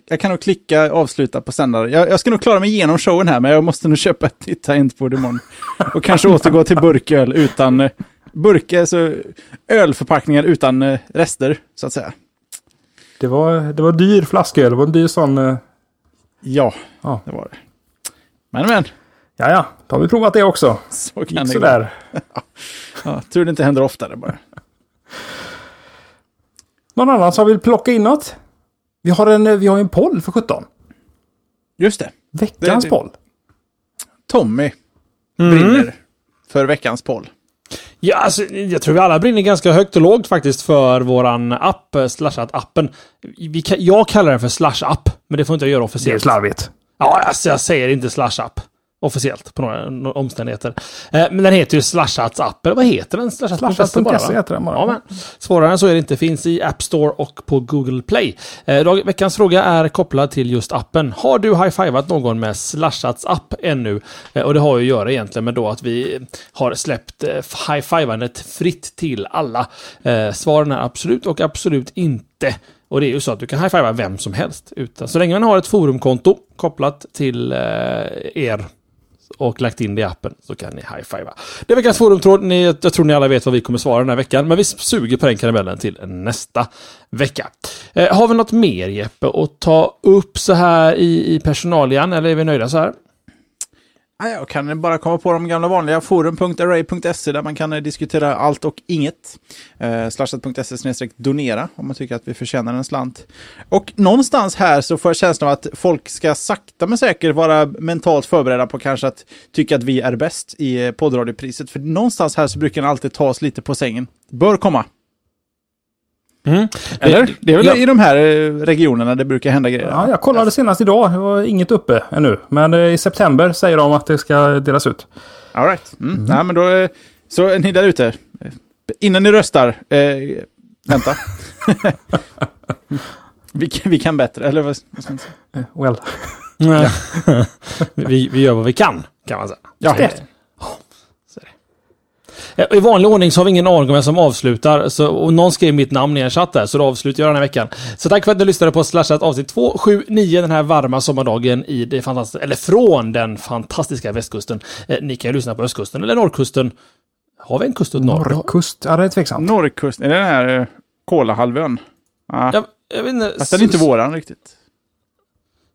[SPEAKER 4] jag kan nog klicka avsluta på sändare. Jag, jag ska nog klara mig igenom showen här, men jag måste nog köpa ett nytt tangentbord imorgon. Och kanske återgå till burköl utan eh, burk, alltså ölförpackningar utan eh, rester, så att säga.
[SPEAKER 1] Det var, det var dyr flasköl. Det var en dyr sån... eh,
[SPEAKER 4] Ja,
[SPEAKER 1] Ja.
[SPEAKER 4] det var det. Men men,
[SPEAKER 1] Ja, ja. Då har vi provat det också.
[SPEAKER 4] så kan
[SPEAKER 1] Gick
[SPEAKER 4] det gå.
[SPEAKER 1] sådär.
[SPEAKER 4] Ja, tur det inte händer oftare bara.
[SPEAKER 1] Någon annan som vill plocka in något? Vi har en, vi har en poll för 17.
[SPEAKER 4] Just det.
[SPEAKER 1] Veckans
[SPEAKER 4] Det- det-
[SPEAKER 1] poll.
[SPEAKER 4] Tommy brinner för veckans poll.
[SPEAKER 3] Ja, alltså, jag tror vi alla brinner ganska högt och lågt faktiskt för våran app, eh, Slashat-appen. Jag kallar den för Slash-app, men det får inte jag göra
[SPEAKER 1] Det är
[SPEAKER 3] officiellt.
[SPEAKER 1] slarvigt.
[SPEAKER 3] Ja, alltså jag säger inte Slash-app. Officiellt på några, några omständigheter. Eh, men den heter ju Slashats-app, eller vad heter den? Slashats.se bara,
[SPEAKER 1] heter den bara.
[SPEAKER 3] Ja, men svårare än så är det inte. Finns i App Store och på Google Play. Eh, veckans fråga är kopplad till just appen. Har du high-fivat någon med Slashats app ännu? Eh, och det har ju att göra egentligen med då att vi har släppt eh, high-fivandet fritt till alla. Eh, svaren är absolut och absolut inte. Och det är ju så att du kan high-fiva vem som helst. Utan, så länge man har ett forumkonto kopplat till eh, er och lagt in det i appen så kan ni high-fiva. Det är veckans forumtråd. Ni, jag tror ni alla vet vad vi kommer svara den här veckan, men vi suger på den karamellen till nästa vecka. Eh, har vi något mer Jeppe att ta upp så här i, i personalian, eller är vi nöjda så här?
[SPEAKER 4] Jag kan bara komma på de gamla vanliga forum.array.se där man kan eh, diskutera allt och inget. Eh, Slashat.se donera om man tycker att vi förtjänar en slant. Och någonstans här så får jag känslan av att folk ska sakta men säkert vara mentalt förberedda på kanske att tycka att vi är bäst i eh, poddradiopriset. För någonstans här så brukar den alltid ta oss lite på sängen. Bör komma.
[SPEAKER 3] Mm.
[SPEAKER 4] Eller? Det är väl
[SPEAKER 3] ja.
[SPEAKER 4] i de här eh, regionerna det brukar hända grejer.
[SPEAKER 1] Ja, jag kollade senast idag. Det var inget uppe ännu. Men eh, i september säger de att det ska delas ut.
[SPEAKER 4] All right. Mm. Nej, men då, eh, så ni där ute, innan ni röstar, eh, vänta. vi, kan- vi kan bättre, eller vad vad ska man säga?
[SPEAKER 1] Well.
[SPEAKER 3] vi, vi gör vad vi kan, kan man säga.
[SPEAKER 4] Ja,
[SPEAKER 1] Det.
[SPEAKER 3] Eh, I vanlig ordning så har vi ingen aning om vem som avslutar. Så, och någon skrev mitt namn i en chatt där, så då avslutar jag den här veckan. Så tack för att ni lyssnade på Slashat avsnitt 279 den här varma sommardagen i det fantastiska, eller från den fantastiska västkusten. Eh, ni kan ju lyssna på östkusten eller norrkusten. Har vi en kust åt norr?
[SPEAKER 1] Norrkust. Ja, det är tveksamt.
[SPEAKER 4] Norrkusten, är det den här eh, Kolahalvön? Ja.
[SPEAKER 3] Jag, jag vet inte.
[SPEAKER 4] Fast den är inte våran riktigt.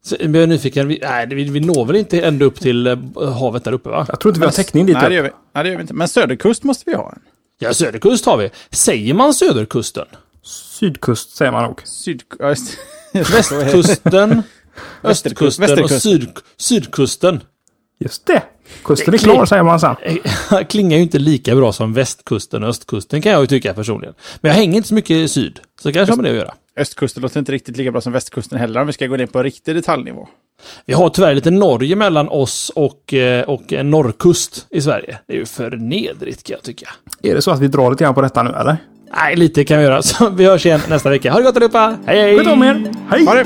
[SPEAKER 3] Så, jag är nyfiken. Vi, nej, vi, vi når väl inte ända upp till eh, havet där uppe va?
[SPEAKER 1] Jag tror inte vi har täckning dit
[SPEAKER 4] Nej, det gör vi, nej, det gör vi inte. Men Söderkust måste vi ha en.
[SPEAKER 3] Ja, söderkust har vi. Säger man söderkusten?
[SPEAKER 1] Sydkust säger man nog.
[SPEAKER 4] Syd... ja, just-
[SPEAKER 3] Västkusten, östkusten och
[SPEAKER 4] Västerkust.
[SPEAKER 3] syd, sydkusten.
[SPEAKER 1] Just det. Kusten är klar säger man sen.
[SPEAKER 3] klingar ju inte lika bra som västkusten och östkusten kan jag ju tycka personligen. Men jag hänger inte så mycket i syd. Så kanske har med det att göra.
[SPEAKER 4] Östkusten låter inte riktigt lika bra som västkusten heller om vi ska gå ner på riktig detaljnivå.
[SPEAKER 3] Vi har tyvärr lite Norge mellan oss och, eh, och en norrkust i Sverige. Det är ju för nedrigt kan jag tycka.
[SPEAKER 1] Är det så att vi drar lite grann på detta nu eller?
[SPEAKER 3] Nej, lite kan vi göra. Så vi hörs igen nästa vecka. Ha det gott allihopa! Hej hej!
[SPEAKER 1] Sköt om er. Hej!
[SPEAKER 4] Ha det!